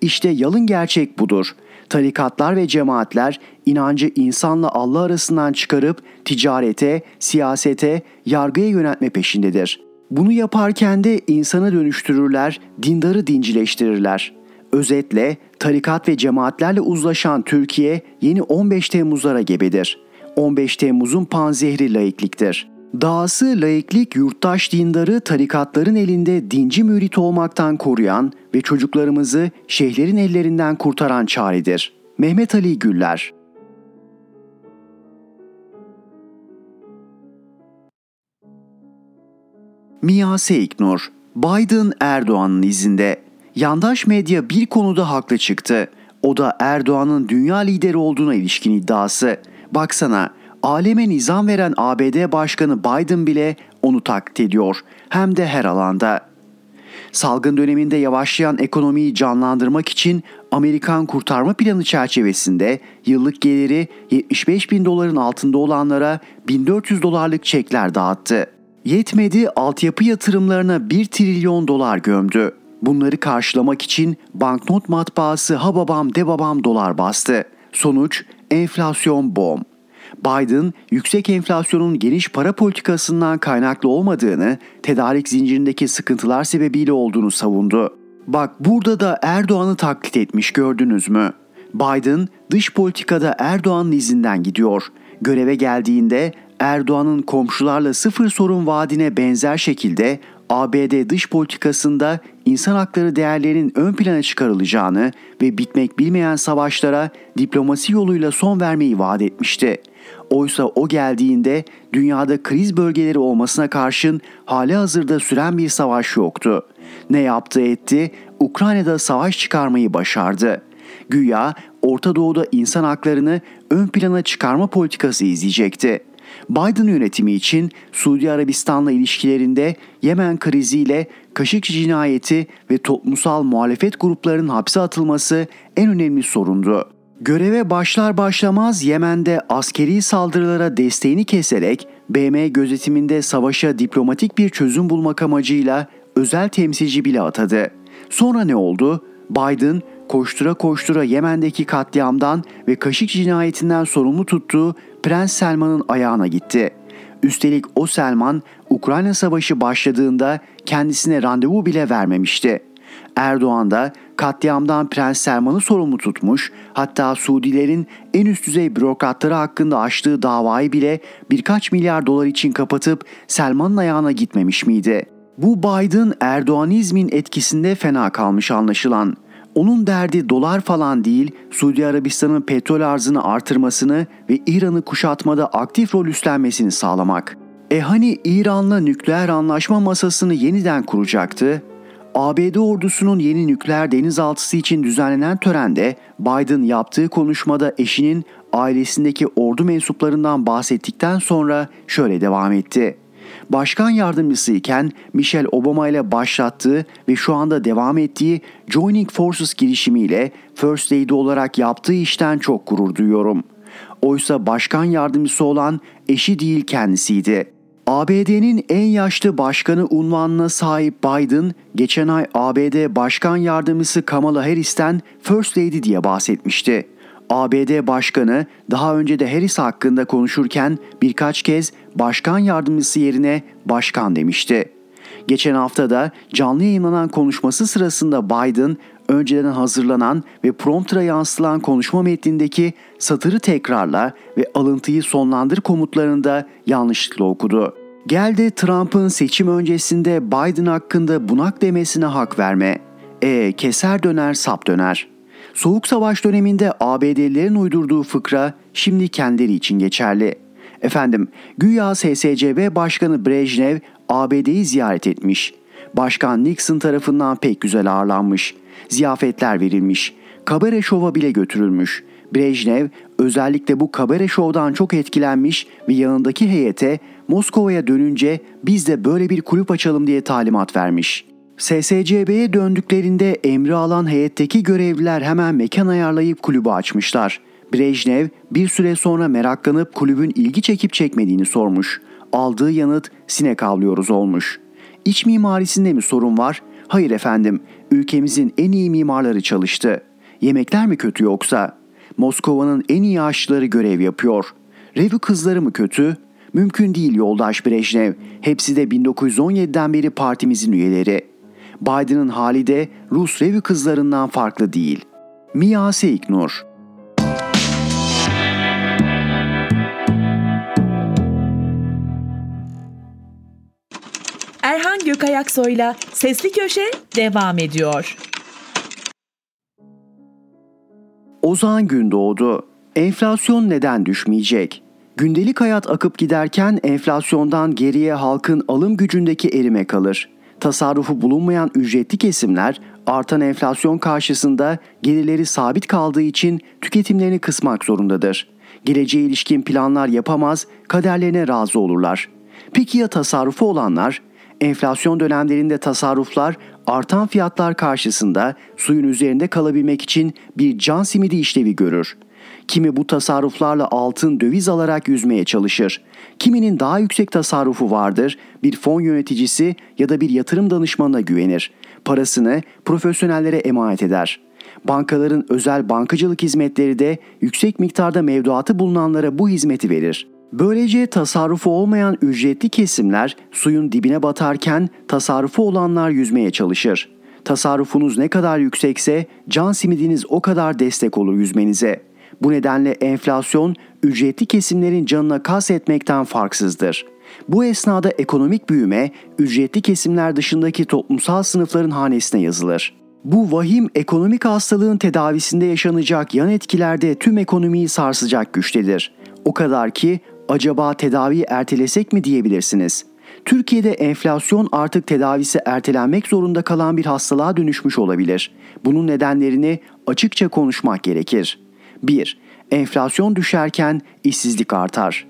S2: İşte yalın gerçek budur. Tarikatlar ve cemaatler inancı insanla Allah arasından çıkarıp ticarete, siyasete, yargıya yöneltme peşindedir. Bunu yaparken de insanı dönüştürürler, dindarı dincileştirirler. Özetle tarikat ve cemaatlerle uzlaşan Türkiye yeni 15 Temmuzlara gebedir. 15 Temmuz'un panzehri laikliktir. Dahası laiklik yurttaş dindarı tarikatların elinde dinci mürit olmaktan koruyan ve çocuklarımızı şeyhlerin ellerinden kurtaran çaredir. Mehmet Ali Güller Mia Seiknur, Biden Erdoğan'ın izinde. Yandaş medya bir konuda haklı çıktı. O da Erdoğan'ın dünya lideri olduğuna ilişkin iddiası. Baksana, aleme nizam veren ABD Başkanı Biden bile onu taklit ediyor. Hem de her alanda. Salgın döneminde yavaşlayan ekonomiyi canlandırmak için Amerikan kurtarma planı çerçevesinde yıllık geliri 75 bin doların altında olanlara 1400 dolarlık çekler dağıttı. Yetmedi altyapı yatırımlarına 1 trilyon dolar gömdü. Bunları karşılamak için banknot matbaası ha babam de babam dolar bastı. Sonuç enflasyon bom. Biden yüksek enflasyonun geniş para politikasından kaynaklı olmadığını, tedarik zincirindeki sıkıntılar sebebiyle olduğunu savundu. Bak burada da Erdoğan'ı taklit etmiş gördünüz mü? Biden dış politikada Erdoğan'ın izinden gidiyor. Göreve geldiğinde Erdoğan'ın komşularla sıfır sorun vaadine benzer şekilde ABD dış politikasında insan hakları değerlerinin ön plana çıkarılacağını ve bitmek bilmeyen savaşlara diplomasi yoluyla son vermeyi vaat etmişti. Oysa o geldiğinde dünyada kriz bölgeleri olmasına karşın hali hazırda süren bir savaş yoktu. Ne yaptı etti? Ukrayna'da savaş çıkarmayı başardı. Güya Orta Doğu'da insan haklarını ön plana çıkarma politikası izleyecekti. Biden yönetimi için Suudi Arabistan'la ilişkilerinde Yemen kriziyle Kaşıkçı cinayeti ve toplumsal muhalefet gruplarının hapse atılması en önemli sorundu. Göreve başlar başlamaz Yemen'de askeri saldırılara desteğini keserek BM gözetiminde savaşa diplomatik bir çözüm bulmak amacıyla özel temsilci bile atadı. Sonra ne oldu? Biden koştura koştura Yemen'deki katliamdan ve Kaşıkçı cinayetinden sorumlu tuttuğu Prens Selman'ın ayağına gitti. Üstelik o Selman Ukrayna Savaşı başladığında kendisine randevu bile vermemişti. Erdoğan da katliamdan Prens Selman'ı sorumlu tutmuş, hatta Suudilerin en üst düzey bürokratları hakkında açtığı davayı bile birkaç milyar dolar için kapatıp Selman'ın ayağına gitmemiş miydi? Bu Biden Erdoğanizmin etkisinde fena kalmış anlaşılan. Onun derdi dolar falan değil, Suudi Arabistan'ın petrol arzını artırmasını ve İran'ı kuşatmada aktif rol üstlenmesini sağlamak. E hani İran'la nükleer anlaşma masasını yeniden kuracaktı? ABD ordusunun yeni nükleer denizaltısı için düzenlenen törende Biden yaptığı konuşmada eşinin ailesindeki ordu mensuplarından bahsettikten sonra şöyle devam etti. Başkan yardımcısı iken Michelle Obama ile başlattığı ve şu anda devam ettiği Joining Forces girişimiyle First Lady olarak yaptığı işten çok gurur duyuyorum. Oysa başkan yardımcısı olan eşi değil kendisiydi. ABD'nin en yaşlı başkanı unvanına sahip Biden, geçen ay ABD Başkan Yardımcısı Kamala Harris'ten First Lady diye bahsetmişti. ABD Başkanı daha önce de Harris hakkında konuşurken birkaç kez başkan yardımcısı yerine başkan demişti. Geçen hafta da canlı yayınlanan konuşması sırasında Biden önceden hazırlanan ve prompter'a yansıtılan konuşma metnindeki satırı tekrarla ve alıntıyı sonlandır komutlarında yanlışlıkla okudu. Geldi Trump'ın seçim öncesinde Biden hakkında bunak demesine hak verme. E keser döner sap döner. Soğuk Savaş döneminde ABD'lilerin uydurduğu fıkra şimdi kendileri için geçerli. Efendim, güya SSCB Başkanı Brejnev ABD'yi ziyaret etmiş. Başkan Nixon tarafından pek güzel ağırlanmış. Ziyafetler verilmiş. Kabare şova bile götürülmüş. Brejnev özellikle bu kabare şovdan çok etkilenmiş ve yanındaki heyete Moskova'ya dönünce biz de böyle bir kulüp açalım diye talimat vermiş. SSCB'ye döndüklerinde emri alan heyetteki görevliler hemen mekan ayarlayıp kulübü açmışlar. Brejnev bir süre sonra meraklanıp kulübün ilgi çekip çekmediğini sormuş. Aldığı yanıt sinek avlıyoruz olmuş. İç mimarisinde mi sorun var? Hayır efendim, ülkemizin en iyi mimarları çalıştı. Yemekler mi kötü yoksa? Moskova'nın en iyi aşçıları görev yapıyor. Revü kızları mı kötü? Mümkün değil yoldaş Brejnev. Hepsi de 1917'den beri partimizin üyeleri. Biden'ın hali de Rus revü kızlarından farklı değil. Mia Seiknur
S1: Erhan Gökayaksoy'la Sesli Köşe devam ediyor.
S2: Ozan Gündoğdu Enflasyon neden düşmeyecek? Gündelik hayat akıp giderken enflasyondan geriye halkın alım gücündeki erime kalır. Tasarrufu bulunmayan ücretli kesimler artan enflasyon karşısında gelirleri sabit kaldığı için tüketimlerini kısmak zorundadır. Geleceğe ilişkin planlar yapamaz, kaderlerine razı olurlar. Peki ya tasarrufu olanlar? Enflasyon dönemlerinde tasarruflar artan fiyatlar karşısında suyun üzerinde kalabilmek için bir can simidi işlevi görür. Kimi bu tasarruflarla altın döviz alarak yüzmeye çalışır. Kiminin daha yüksek tasarrufu vardır, bir fon yöneticisi ya da bir yatırım danışmanına güvenir. Parasını profesyonellere emanet eder. Bankaların özel bankacılık hizmetleri de yüksek miktarda mevduatı bulunanlara bu hizmeti verir. Böylece tasarrufu olmayan ücretli kesimler suyun dibine batarken tasarrufu olanlar yüzmeye çalışır. Tasarrufunuz ne kadar yüksekse can simidiniz o kadar destek olur yüzmenize. Bu nedenle enflasyon ücretli kesimlerin canına kas etmekten farksızdır. Bu esnada ekonomik büyüme ücretli kesimler dışındaki toplumsal sınıfların hanesine yazılır. Bu vahim ekonomik hastalığın tedavisinde yaşanacak yan etkilerde tüm ekonomiyi sarsacak güçtedir. O kadar ki acaba tedaviyi ertelesek mi diyebilirsiniz. Türkiye'de enflasyon artık tedavisi ertelenmek zorunda kalan bir hastalığa dönüşmüş olabilir. Bunun nedenlerini açıkça konuşmak gerekir. 1. Enflasyon düşerken işsizlik artar.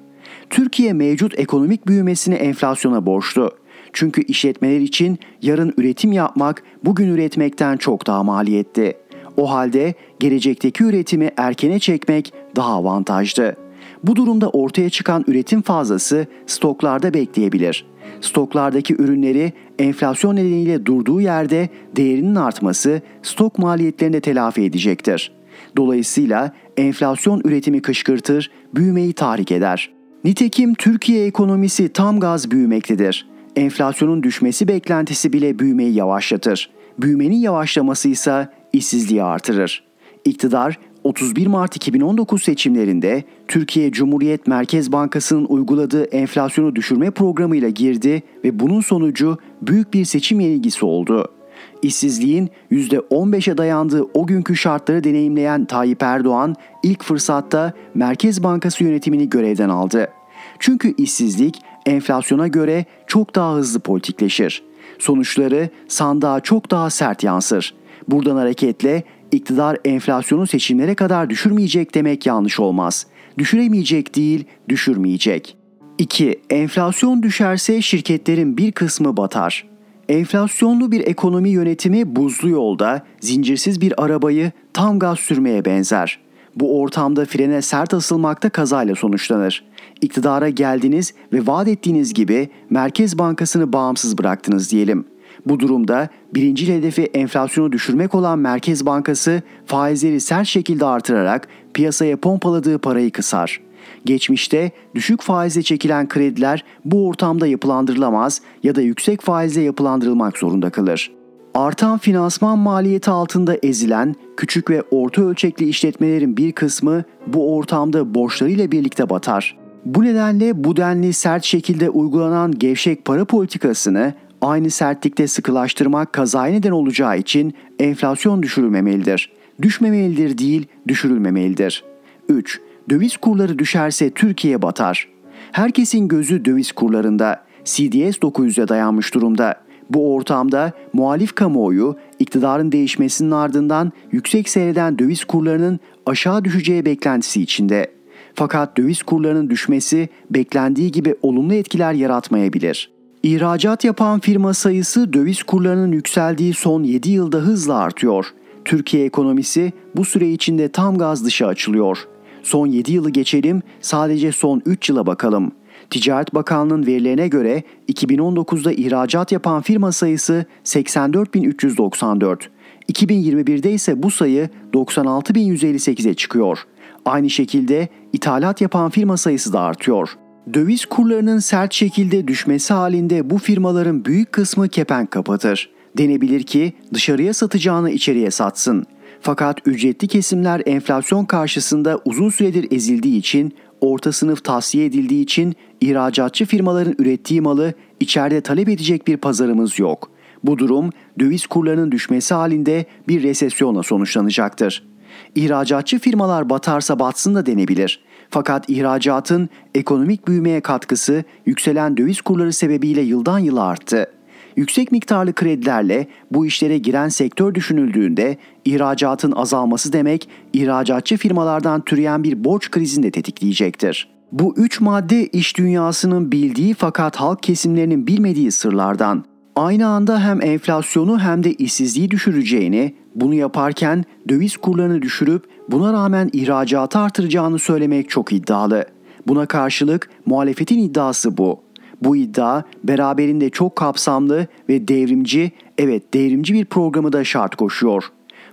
S2: Türkiye mevcut ekonomik büyümesini enflasyona borçlu. Çünkü işletmeler için yarın üretim yapmak bugün üretmekten çok daha maliyetli. O halde gelecekteki üretimi erkene çekmek daha avantajlı. Bu durumda ortaya çıkan üretim fazlası stoklarda bekleyebilir. Stoklardaki ürünleri enflasyon nedeniyle durduğu yerde değerinin artması stok maliyetlerini telafi edecektir. Dolayısıyla enflasyon üretimi kışkırtır, büyümeyi tahrik eder. Nitekim Türkiye ekonomisi tam gaz büyümektedir. Enflasyonun düşmesi beklentisi bile büyümeyi yavaşlatır. Büyümenin yavaşlaması ise işsizliği artırır. İktidar 31 Mart 2019 seçimlerinde Türkiye Cumhuriyet Merkez Bankası'nın uyguladığı enflasyonu düşürme programıyla girdi ve bunun sonucu büyük bir seçim yenilgisi oldu. İşsizliğin %15'e dayandığı o günkü şartları deneyimleyen Tayyip Erdoğan ilk fırsatta Merkez Bankası yönetimini görevden aldı. Çünkü işsizlik enflasyona göre çok daha hızlı politikleşir. Sonuçları sandığa çok daha sert yansır. Buradan hareketle iktidar enflasyonu seçimlere kadar düşürmeyecek demek yanlış olmaz. Düşüremeyecek değil, düşürmeyecek. 2. Enflasyon düşerse şirketlerin bir kısmı batar. Enflasyonlu bir ekonomi yönetimi buzlu yolda zincirsiz bir arabayı tam gaz sürmeye benzer. Bu ortamda frene sert asılmakta kazayla sonuçlanır. İktidara geldiniz ve vaat ettiğiniz gibi Merkez Bankası'nı bağımsız bıraktınız diyelim. Bu durumda birinci hedefi enflasyonu düşürmek olan Merkez Bankası faizleri sert şekilde artırarak piyasaya pompaladığı parayı kısar. Geçmişte düşük faizle çekilen krediler bu ortamda yapılandırılamaz ya da yüksek faizle yapılandırılmak zorunda kalır. Artan finansman maliyeti altında ezilen küçük ve orta ölçekli işletmelerin bir kısmı bu ortamda borçlarıyla birlikte batar. Bu nedenle bu denli sert şekilde uygulanan gevşek para politikasını aynı sertlikte sıkılaştırmak kazaya neden olacağı için enflasyon düşürülmemelidir. Düşmemelidir değil, düşürülmemelidir. 3. Döviz kurları düşerse Türkiye batar. Herkesin gözü döviz kurlarında. CDS 900'e dayanmış durumda. Bu ortamda muhalif kamuoyu iktidarın değişmesinin ardından yüksek seyreden döviz kurlarının aşağı düşeceği beklentisi içinde. Fakat döviz kurlarının düşmesi beklendiği gibi olumlu etkiler yaratmayabilir. İhracat yapan firma sayısı döviz kurlarının yükseldiği son 7 yılda hızla artıyor. Türkiye ekonomisi bu süre içinde tam gaz dışı açılıyor. Son 7 yılı geçelim, sadece son 3 yıla bakalım. Ticaret Bakanlığı'nın verilerine göre 2019'da ihracat yapan firma sayısı 84.394. 2021'de ise bu sayı 96.158'e çıkıyor. Aynı şekilde ithalat yapan firma sayısı da artıyor. Döviz kurlarının sert şekilde düşmesi halinde bu firmaların büyük kısmı kepenk kapatır. Denebilir ki dışarıya satacağını içeriye satsın. Fakat ücretli kesimler enflasyon karşısında uzun süredir ezildiği için, orta sınıf tavsiye edildiği için ihracatçı firmaların ürettiği malı içeride talep edecek bir pazarımız yok. Bu durum döviz kurlarının düşmesi halinde bir resesyonla sonuçlanacaktır. İhracatçı firmalar batarsa batsın da denebilir. Fakat ihracatın ekonomik büyümeye katkısı yükselen döviz kurları sebebiyle yıldan yıla arttı. Yüksek miktarlı kredilerle bu işlere giren sektör düşünüldüğünde ihracatın azalması demek ihracatçı firmalardan türeyen bir borç krizini de tetikleyecektir. Bu üç madde iş dünyasının bildiği fakat halk kesimlerinin bilmediği sırlardan. Aynı anda hem enflasyonu hem de işsizliği düşüreceğini, bunu yaparken döviz kurlarını düşürüp buna rağmen ihracatı artıracağını söylemek çok iddialı. Buna karşılık muhalefetin iddiası bu. Bu iddia beraberinde çok kapsamlı ve devrimci, evet devrimci bir programı da şart koşuyor.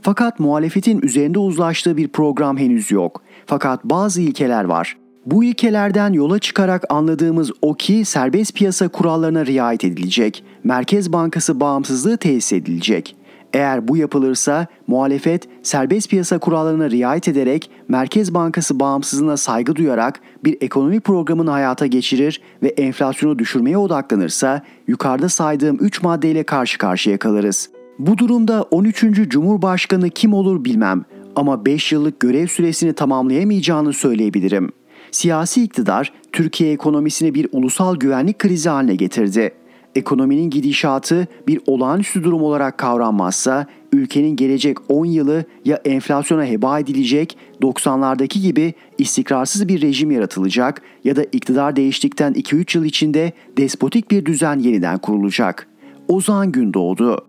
S2: Fakat muhalefetin üzerinde uzlaştığı bir program henüz yok. Fakat bazı ilkeler var. Bu ilkelerden yola çıkarak anladığımız o ki serbest piyasa kurallarına riayet edilecek, Merkez Bankası bağımsızlığı tesis edilecek. Eğer bu yapılırsa muhalefet serbest piyasa kurallarına riayet ederek Merkez Bankası bağımsızlığına saygı duyarak bir ekonomi programını hayata geçirir ve enflasyonu düşürmeye odaklanırsa yukarıda saydığım 3 maddeyle karşı karşıya kalırız. Bu durumda 13. Cumhurbaşkanı kim olur bilmem ama 5 yıllık görev süresini tamamlayamayacağını söyleyebilirim. Siyasi iktidar Türkiye ekonomisini bir ulusal güvenlik krizi haline getirdi. Ekonominin gidişatı bir olağanüstü durum olarak kavranmazsa ülkenin gelecek 10 yılı ya enflasyona heba edilecek, 90'lardaki gibi istikrarsız bir rejim yaratılacak ya da iktidar değiştikten 2-3 yıl içinde despotik bir düzen yeniden kurulacak. Ozan Gündoğdu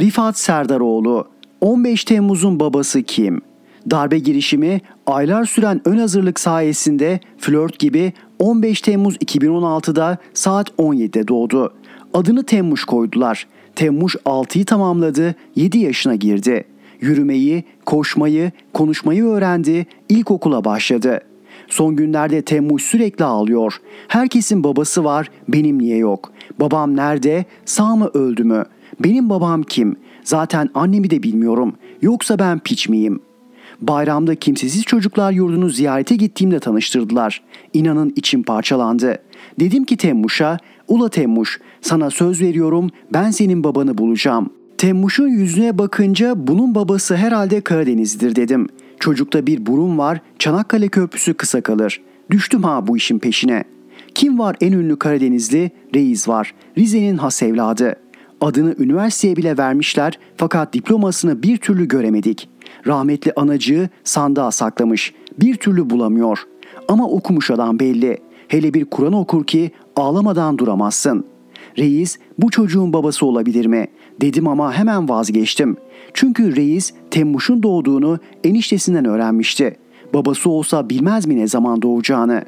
S2: Rifat Serdaroğlu 15 Temmuz'un babası kim? Darbe girişimi aylar süren ön hazırlık sayesinde flört gibi 15 Temmuz 2016'da saat 17'de doğdu. Adını Temmuş koydular. Temmuş 6'yı tamamladı, 7 yaşına girdi. Yürümeyi, koşmayı, konuşmayı öğrendi, ilkokula başladı. Son günlerde Temmuş sürekli ağlıyor. Herkesin babası var, benim niye yok? Babam nerede? Sağ mı öldü mü? Benim babam kim? Zaten annemi de bilmiyorum. Yoksa ben piç miyim? Bayramda kimsesiz çocuklar yurdunu ziyarete gittiğimde tanıştırdılar. İnanın içim parçalandı. Dedim ki Temmuş'a, ula Temmuş sana söz veriyorum ben senin babanı bulacağım. Temmuş'un yüzüne bakınca bunun babası herhalde Karadeniz'dir dedim. Çocukta bir burun var, Çanakkale Köprüsü kısa kalır. Düştüm ha bu işin peşine. Kim var en ünlü Karadenizli? Reis var. Rize'nin has evladı. Adını üniversiteye bile vermişler fakat diplomasını bir türlü göremedik. Rahmetli anacığı sandığa saklamış. Bir türlü bulamıyor. Ama okumuş adam belli. Hele bir Kur'an okur ki ağlamadan duramazsın. Reis bu çocuğun babası olabilir mi? Dedim ama hemen vazgeçtim. Çünkü reis Temmuş'un doğduğunu eniştesinden öğrenmişti. Babası olsa bilmez mi ne zaman doğacağını?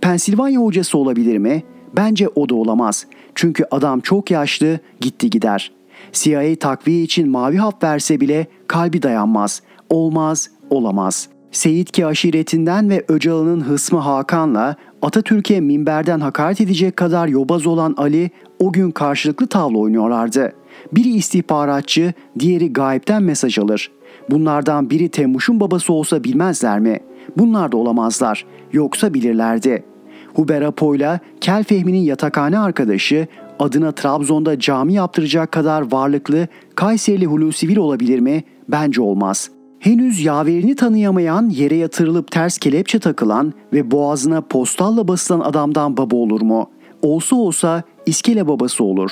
S2: Pensilvanya hocası olabilir mi? Bence o da olamaz. Çünkü adam çok yaşlı, gitti gider. CIA takviye için mavi hap verse bile kalbi dayanmaz. Olmaz, olamaz. Seyitki aşiretinden ve Öcalan'ın hısmı Hakan'la Atatürk'e minberden hakaret edecek kadar yobaz olan Ali o gün karşılıklı tavla oynuyorlardı. Biri istihbaratçı, diğeri gayipten mesaj alır. Bunlardan biri Temmuş'un babası olsa bilmezler mi? Bunlar da olamazlar. Yoksa bilirlerdi. Huber Apo'yla Kel Fehmi'nin yatakhane arkadaşı adına Trabzon'da cami yaptıracak kadar varlıklı Kayserili Hulusi olabilir mi? Bence olmaz. Henüz yaverini tanıyamayan, yere yatırılıp ters kelepçe takılan ve boğazına postalla basılan adamdan baba olur mu? Olsa olsa iskele babası olur.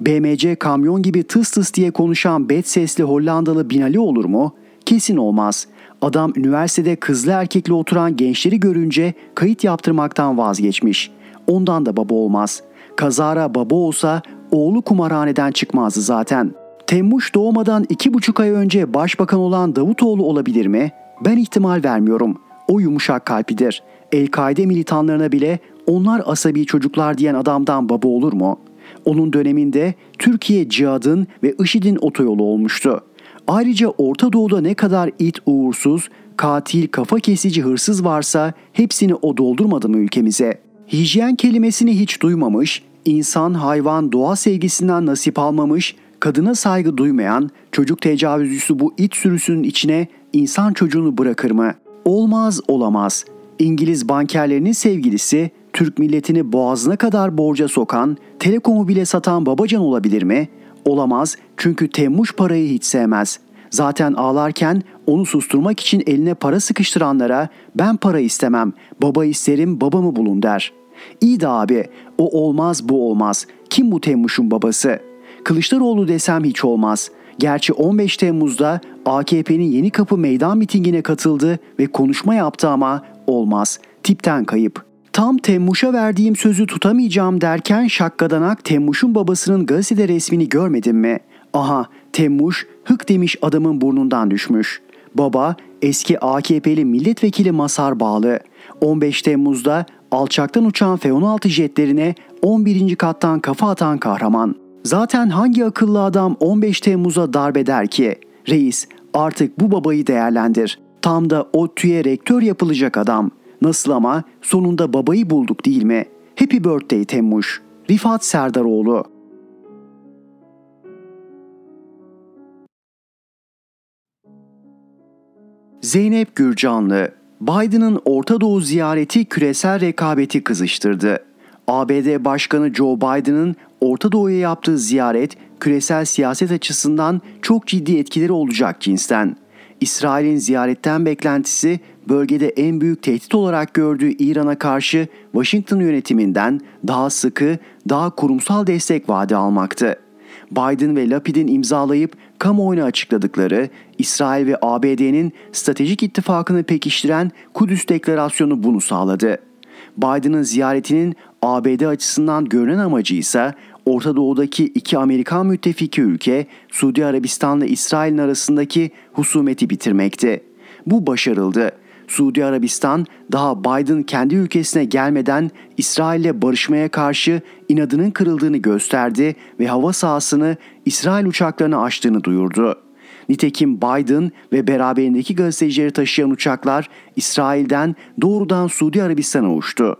S2: BMC kamyon gibi tıs tıs diye konuşan bet sesli Hollandalı Binali olur mu? Kesin olmaz. Adam üniversitede kızlı erkekli oturan gençleri görünce kayıt yaptırmaktan vazgeçmiş. Ondan da baba olmaz. Kazara baba olsa oğlu kumarhaneden çıkmazdı zaten. Temmuş doğmadan iki buçuk ay önce başbakan olan Davutoğlu olabilir mi? Ben ihtimal vermiyorum. O yumuşak kalpidir. El-Kaide militanlarına bile onlar asabi çocuklar diyen adamdan baba olur mu? Onun döneminde Türkiye cihadın ve IŞİD'in otoyolu olmuştu. Ayrıca Orta Doğu'da ne kadar it uğursuz, katil, kafa kesici hırsız varsa hepsini o doldurmadı mı ülkemize? Hijyen kelimesini hiç duymamış, insan, hayvan, doğa sevgisinden nasip almamış, kadına saygı duymayan, çocuk tecavüzcüsü bu it sürüsünün içine insan çocuğunu bırakır mı? Olmaz olamaz. İngiliz bankerlerinin sevgilisi, Türk milletini boğazına kadar borca sokan, telekomu bile satan babacan olabilir mi? Olamaz çünkü Temmuş parayı hiç sevmez. Zaten ağlarken onu susturmak için eline para sıkıştıranlara ben para istemem, baba isterim babamı bulun der. İyi de abi o olmaz bu olmaz. Kim bu Temmuş'un babası? Kılıçdaroğlu desem hiç olmaz. Gerçi 15 Temmuz'da AKP'nin Yeni Kapı meydan mitingine katıldı ve konuşma yaptı ama Olmaz. Tipten kayıp. Tam Temmuş'a verdiğim sözü tutamayacağım derken şakkadanak Temmuş'un babasının gazete resmini görmedin mi? Aha Temmuş hık demiş adamın burnundan düşmüş. Baba eski AKP'li milletvekili Masar Bağlı. 15 Temmuz'da alçaktan uçan F-16 jetlerine 11. kattan kafa atan kahraman. Zaten hangi akıllı adam 15 Temmuz'a darbe der ki? Reis artık bu babayı değerlendir. Tam da o tüye rektör yapılacak adam. Nasıl ama sonunda babayı bulduk değil mi? Happy birthday Temmuş. Rifat Serdaroğlu Zeynep Gürcanlı Biden'ın Orta Doğu ziyareti küresel rekabeti kızıştırdı. ABD Başkanı Joe Biden'ın Orta Doğu'ya yaptığı ziyaret küresel siyaset açısından çok ciddi etkileri olacak cinsten. İsrail'in ziyaretten beklentisi bölgede en büyük tehdit olarak gördüğü İran'a karşı Washington yönetiminden daha sıkı, daha kurumsal destek vaadi almaktı. Biden ve Lapid'in imzalayıp kamuoyuna açıkladıkları İsrail ve ABD'nin stratejik ittifakını pekiştiren Kudüs Deklarasyonu bunu sağladı. Biden'ın ziyaretinin ABD açısından görünen amacı ise Orta Doğu'daki iki Amerikan müttefiki ülke Suudi Arabistan ile İsrail'in arasındaki husumeti bitirmekti. Bu başarıldı. Suudi Arabistan daha Biden kendi ülkesine gelmeden İsrail'le barışmaya karşı inadının kırıldığını gösterdi ve hava sahasını İsrail uçaklarına açtığını duyurdu. Nitekim Biden ve beraberindeki gazetecileri taşıyan uçaklar İsrail'den doğrudan Suudi Arabistan'a uçtu.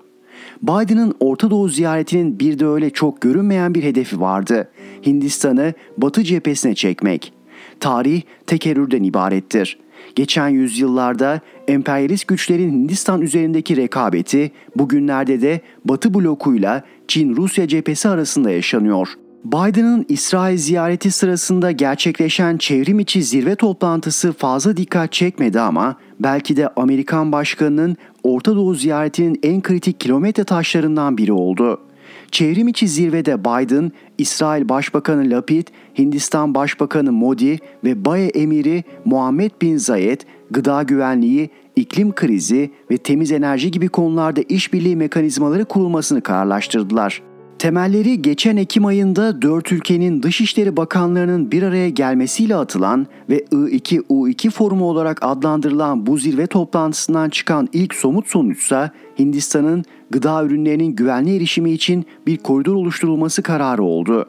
S2: Biden'ın Orta Doğu ziyaretinin bir de öyle çok görünmeyen bir hedefi vardı. Hindistan'ı Batı cephesine çekmek. Tarih tekerrürden ibarettir. Geçen yüzyıllarda emperyalist güçlerin Hindistan üzerindeki rekabeti bugünlerde de Batı blokuyla Çin-Rusya cephesi arasında yaşanıyor. Biden'ın İsrail ziyareti sırasında gerçekleşen çevrim içi zirve toplantısı fazla dikkat çekmedi ama belki de Amerikan başkanının Orta Doğu ziyaretinin en kritik kilometre taşlarından biri oldu. Çevrim içi zirvede Biden, İsrail Başbakanı Lapid, Hindistan Başbakanı Modi ve Baye Emiri Muhammed Bin Zayed gıda güvenliği, iklim krizi ve temiz enerji gibi konularda işbirliği mekanizmaları kurulmasını kararlaştırdılar. Temelleri geçen Ekim ayında dört ülkenin Dışişleri Bakanlarının bir araya gelmesiyle atılan ve I2-U2 forumu olarak adlandırılan bu zirve toplantısından çıkan ilk somut sonuçsa Hindistan'ın gıda ürünlerinin güvenli erişimi için bir koridor oluşturulması kararı oldu.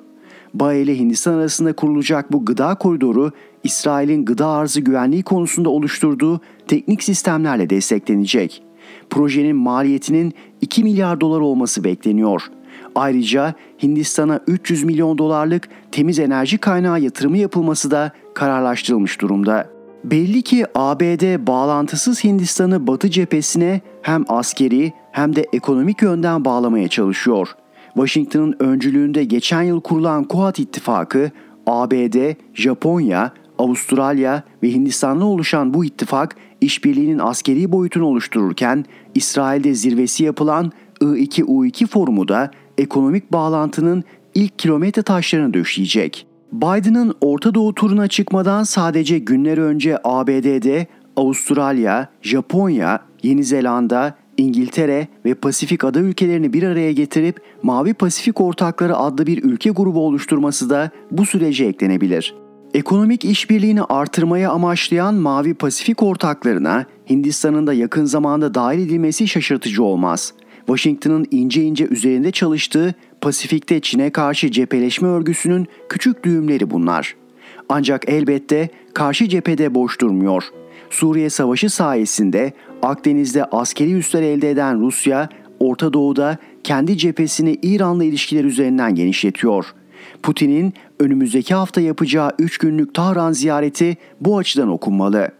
S2: BAE ile Hindistan arasında kurulacak bu gıda koridoru İsrail'in gıda arzı güvenliği konusunda oluşturduğu teknik sistemlerle desteklenecek. Projenin maliyetinin 2 milyar dolar olması bekleniyor. Ayrıca Hindistan'a 300 milyon dolarlık temiz enerji kaynağı yatırımı yapılması da kararlaştırılmış durumda. Belli ki ABD bağlantısız Hindistan'ı Batı cephesine hem askeri hem de ekonomik yönden bağlamaya çalışıyor. Washington'ın öncülüğünde geçen yıl kurulan Kuat İttifakı, ABD, Japonya, Avustralya ve Hindistan'la oluşan bu ittifak işbirliğinin askeri boyutunu oluştururken İsrail'de zirvesi yapılan I2-U2 forumu da ekonomik bağlantının ilk kilometre taşlarını döşeyecek. Biden'ın Orta Doğu turuna çıkmadan sadece günler önce ABD'de Avustralya, Japonya, Yeni Zelanda, İngiltere ve Pasifik ada ülkelerini bir araya getirip Mavi Pasifik Ortakları adlı bir ülke grubu oluşturması da bu sürece eklenebilir. Ekonomik işbirliğini artırmaya amaçlayan Mavi Pasifik ortaklarına Hindistan'ın da yakın zamanda dahil edilmesi şaşırtıcı olmaz. Washington'ın ince ince üzerinde çalıştığı Pasifik'te Çin'e karşı cepheleşme örgüsünün küçük düğümleri bunlar. Ancak elbette karşı cephede boş durmuyor. Suriye Savaşı sayesinde Akdeniz'de askeri üsler elde eden Rusya, Orta Doğu'da kendi cephesini İran'la ilişkiler üzerinden genişletiyor. Putin'in önümüzdeki hafta yapacağı 3 günlük Tahran ziyareti bu açıdan okunmalı.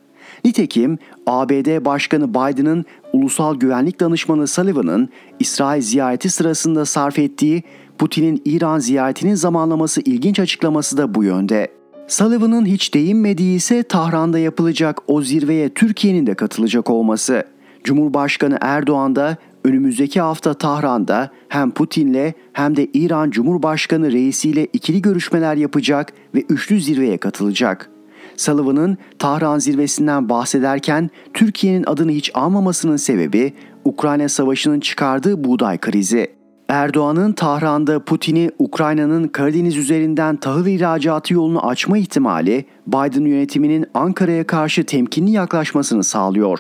S2: Nitekim ABD Başkanı Biden'ın Ulusal Güvenlik Danışmanı Sullivan'ın İsrail ziyareti sırasında sarf ettiği Putin'in İran ziyaretinin zamanlaması ilginç açıklaması da bu yönde. Sullivan'ın hiç değinmediği ise Tahran'da yapılacak o zirveye Türkiye'nin de katılacak olması. Cumhurbaşkanı Erdoğan da önümüzdeki hafta Tahran'da hem Putin'le hem de İran Cumhurbaşkanı reisiyle ikili görüşmeler yapacak ve üçlü zirveye katılacak. Sullivan'ın Tahran zirvesinden bahsederken Türkiye'nin adını hiç almamasının sebebi Ukrayna Savaşı'nın çıkardığı buğday krizi. Erdoğan'ın Tahran'da Putin'i Ukrayna'nın Karadeniz üzerinden tahıl ihracatı yolunu açma ihtimali Biden yönetiminin Ankara'ya karşı temkinli yaklaşmasını sağlıyor.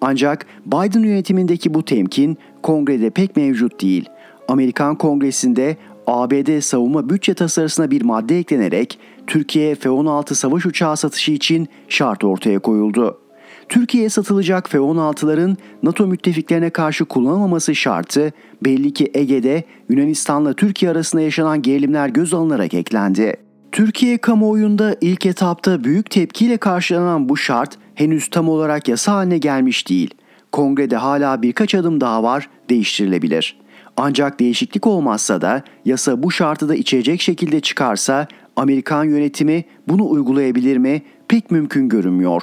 S2: Ancak Biden yönetimindeki bu temkin kongrede pek mevcut değil. Amerikan Kongresi'nde ABD savunma bütçe tasarısına bir madde eklenerek Türkiye F-16 savaş uçağı satışı için şart ortaya koyuldu. Türkiye'ye satılacak F-16'ların NATO müttefiklerine karşı kullanılmaması şartı belli ki Ege'de Yunanistan'la Türkiye arasında yaşanan gerilimler göz alınarak eklendi. Türkiye kamuoyunda ilk etapta büyük tepkiyle karşılanan bu şart henüz tam olarak yasa haline gelmiş değil. Kongrede hala birkaç adım daha var, değiştirilebilir. Ancak değişiklik olmazsa da yasa bu şartı da içecek şekilde çıkarsa Amerikan yönetimi bunu uygulayabilir mi pek mümkün görünmüyor.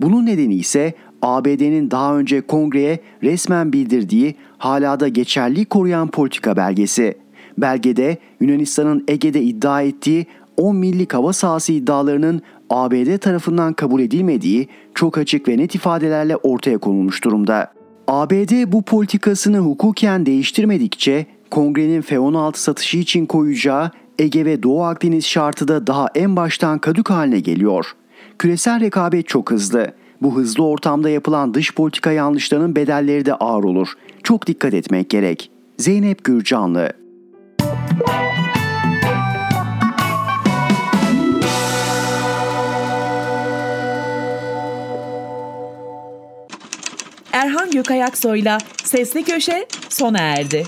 S2: Bunun nedeni ise ABD'nin daha önce kongreye resmen bildirdiği hala da geçerli koruyan politika belgesi. Belgede Yunanistan'ın Ege'de iddia ettiği 10 millik hava sahası iddialarının ABD tarafından kabul edilmediği çok açık ve net ifadelerle ortaya konulmuş durumda. ABD bu politikasını hukuken değiştirmedikçe kongrenin F-16 satışı için koyacağı Ege ve Doğu Akdeniz şartı da daha en baştan kadük haline geliyor. Küresel rekabet çok hızlı. Bu hızlı ortamda yapılan dış politika yanlışlarının bedelleri de ağır olur. Çok dikkat etmek gerek. Zeynep Gürcanlı
S1: Erhan Gökayaksoy'la Sesli Köşe sona erdi.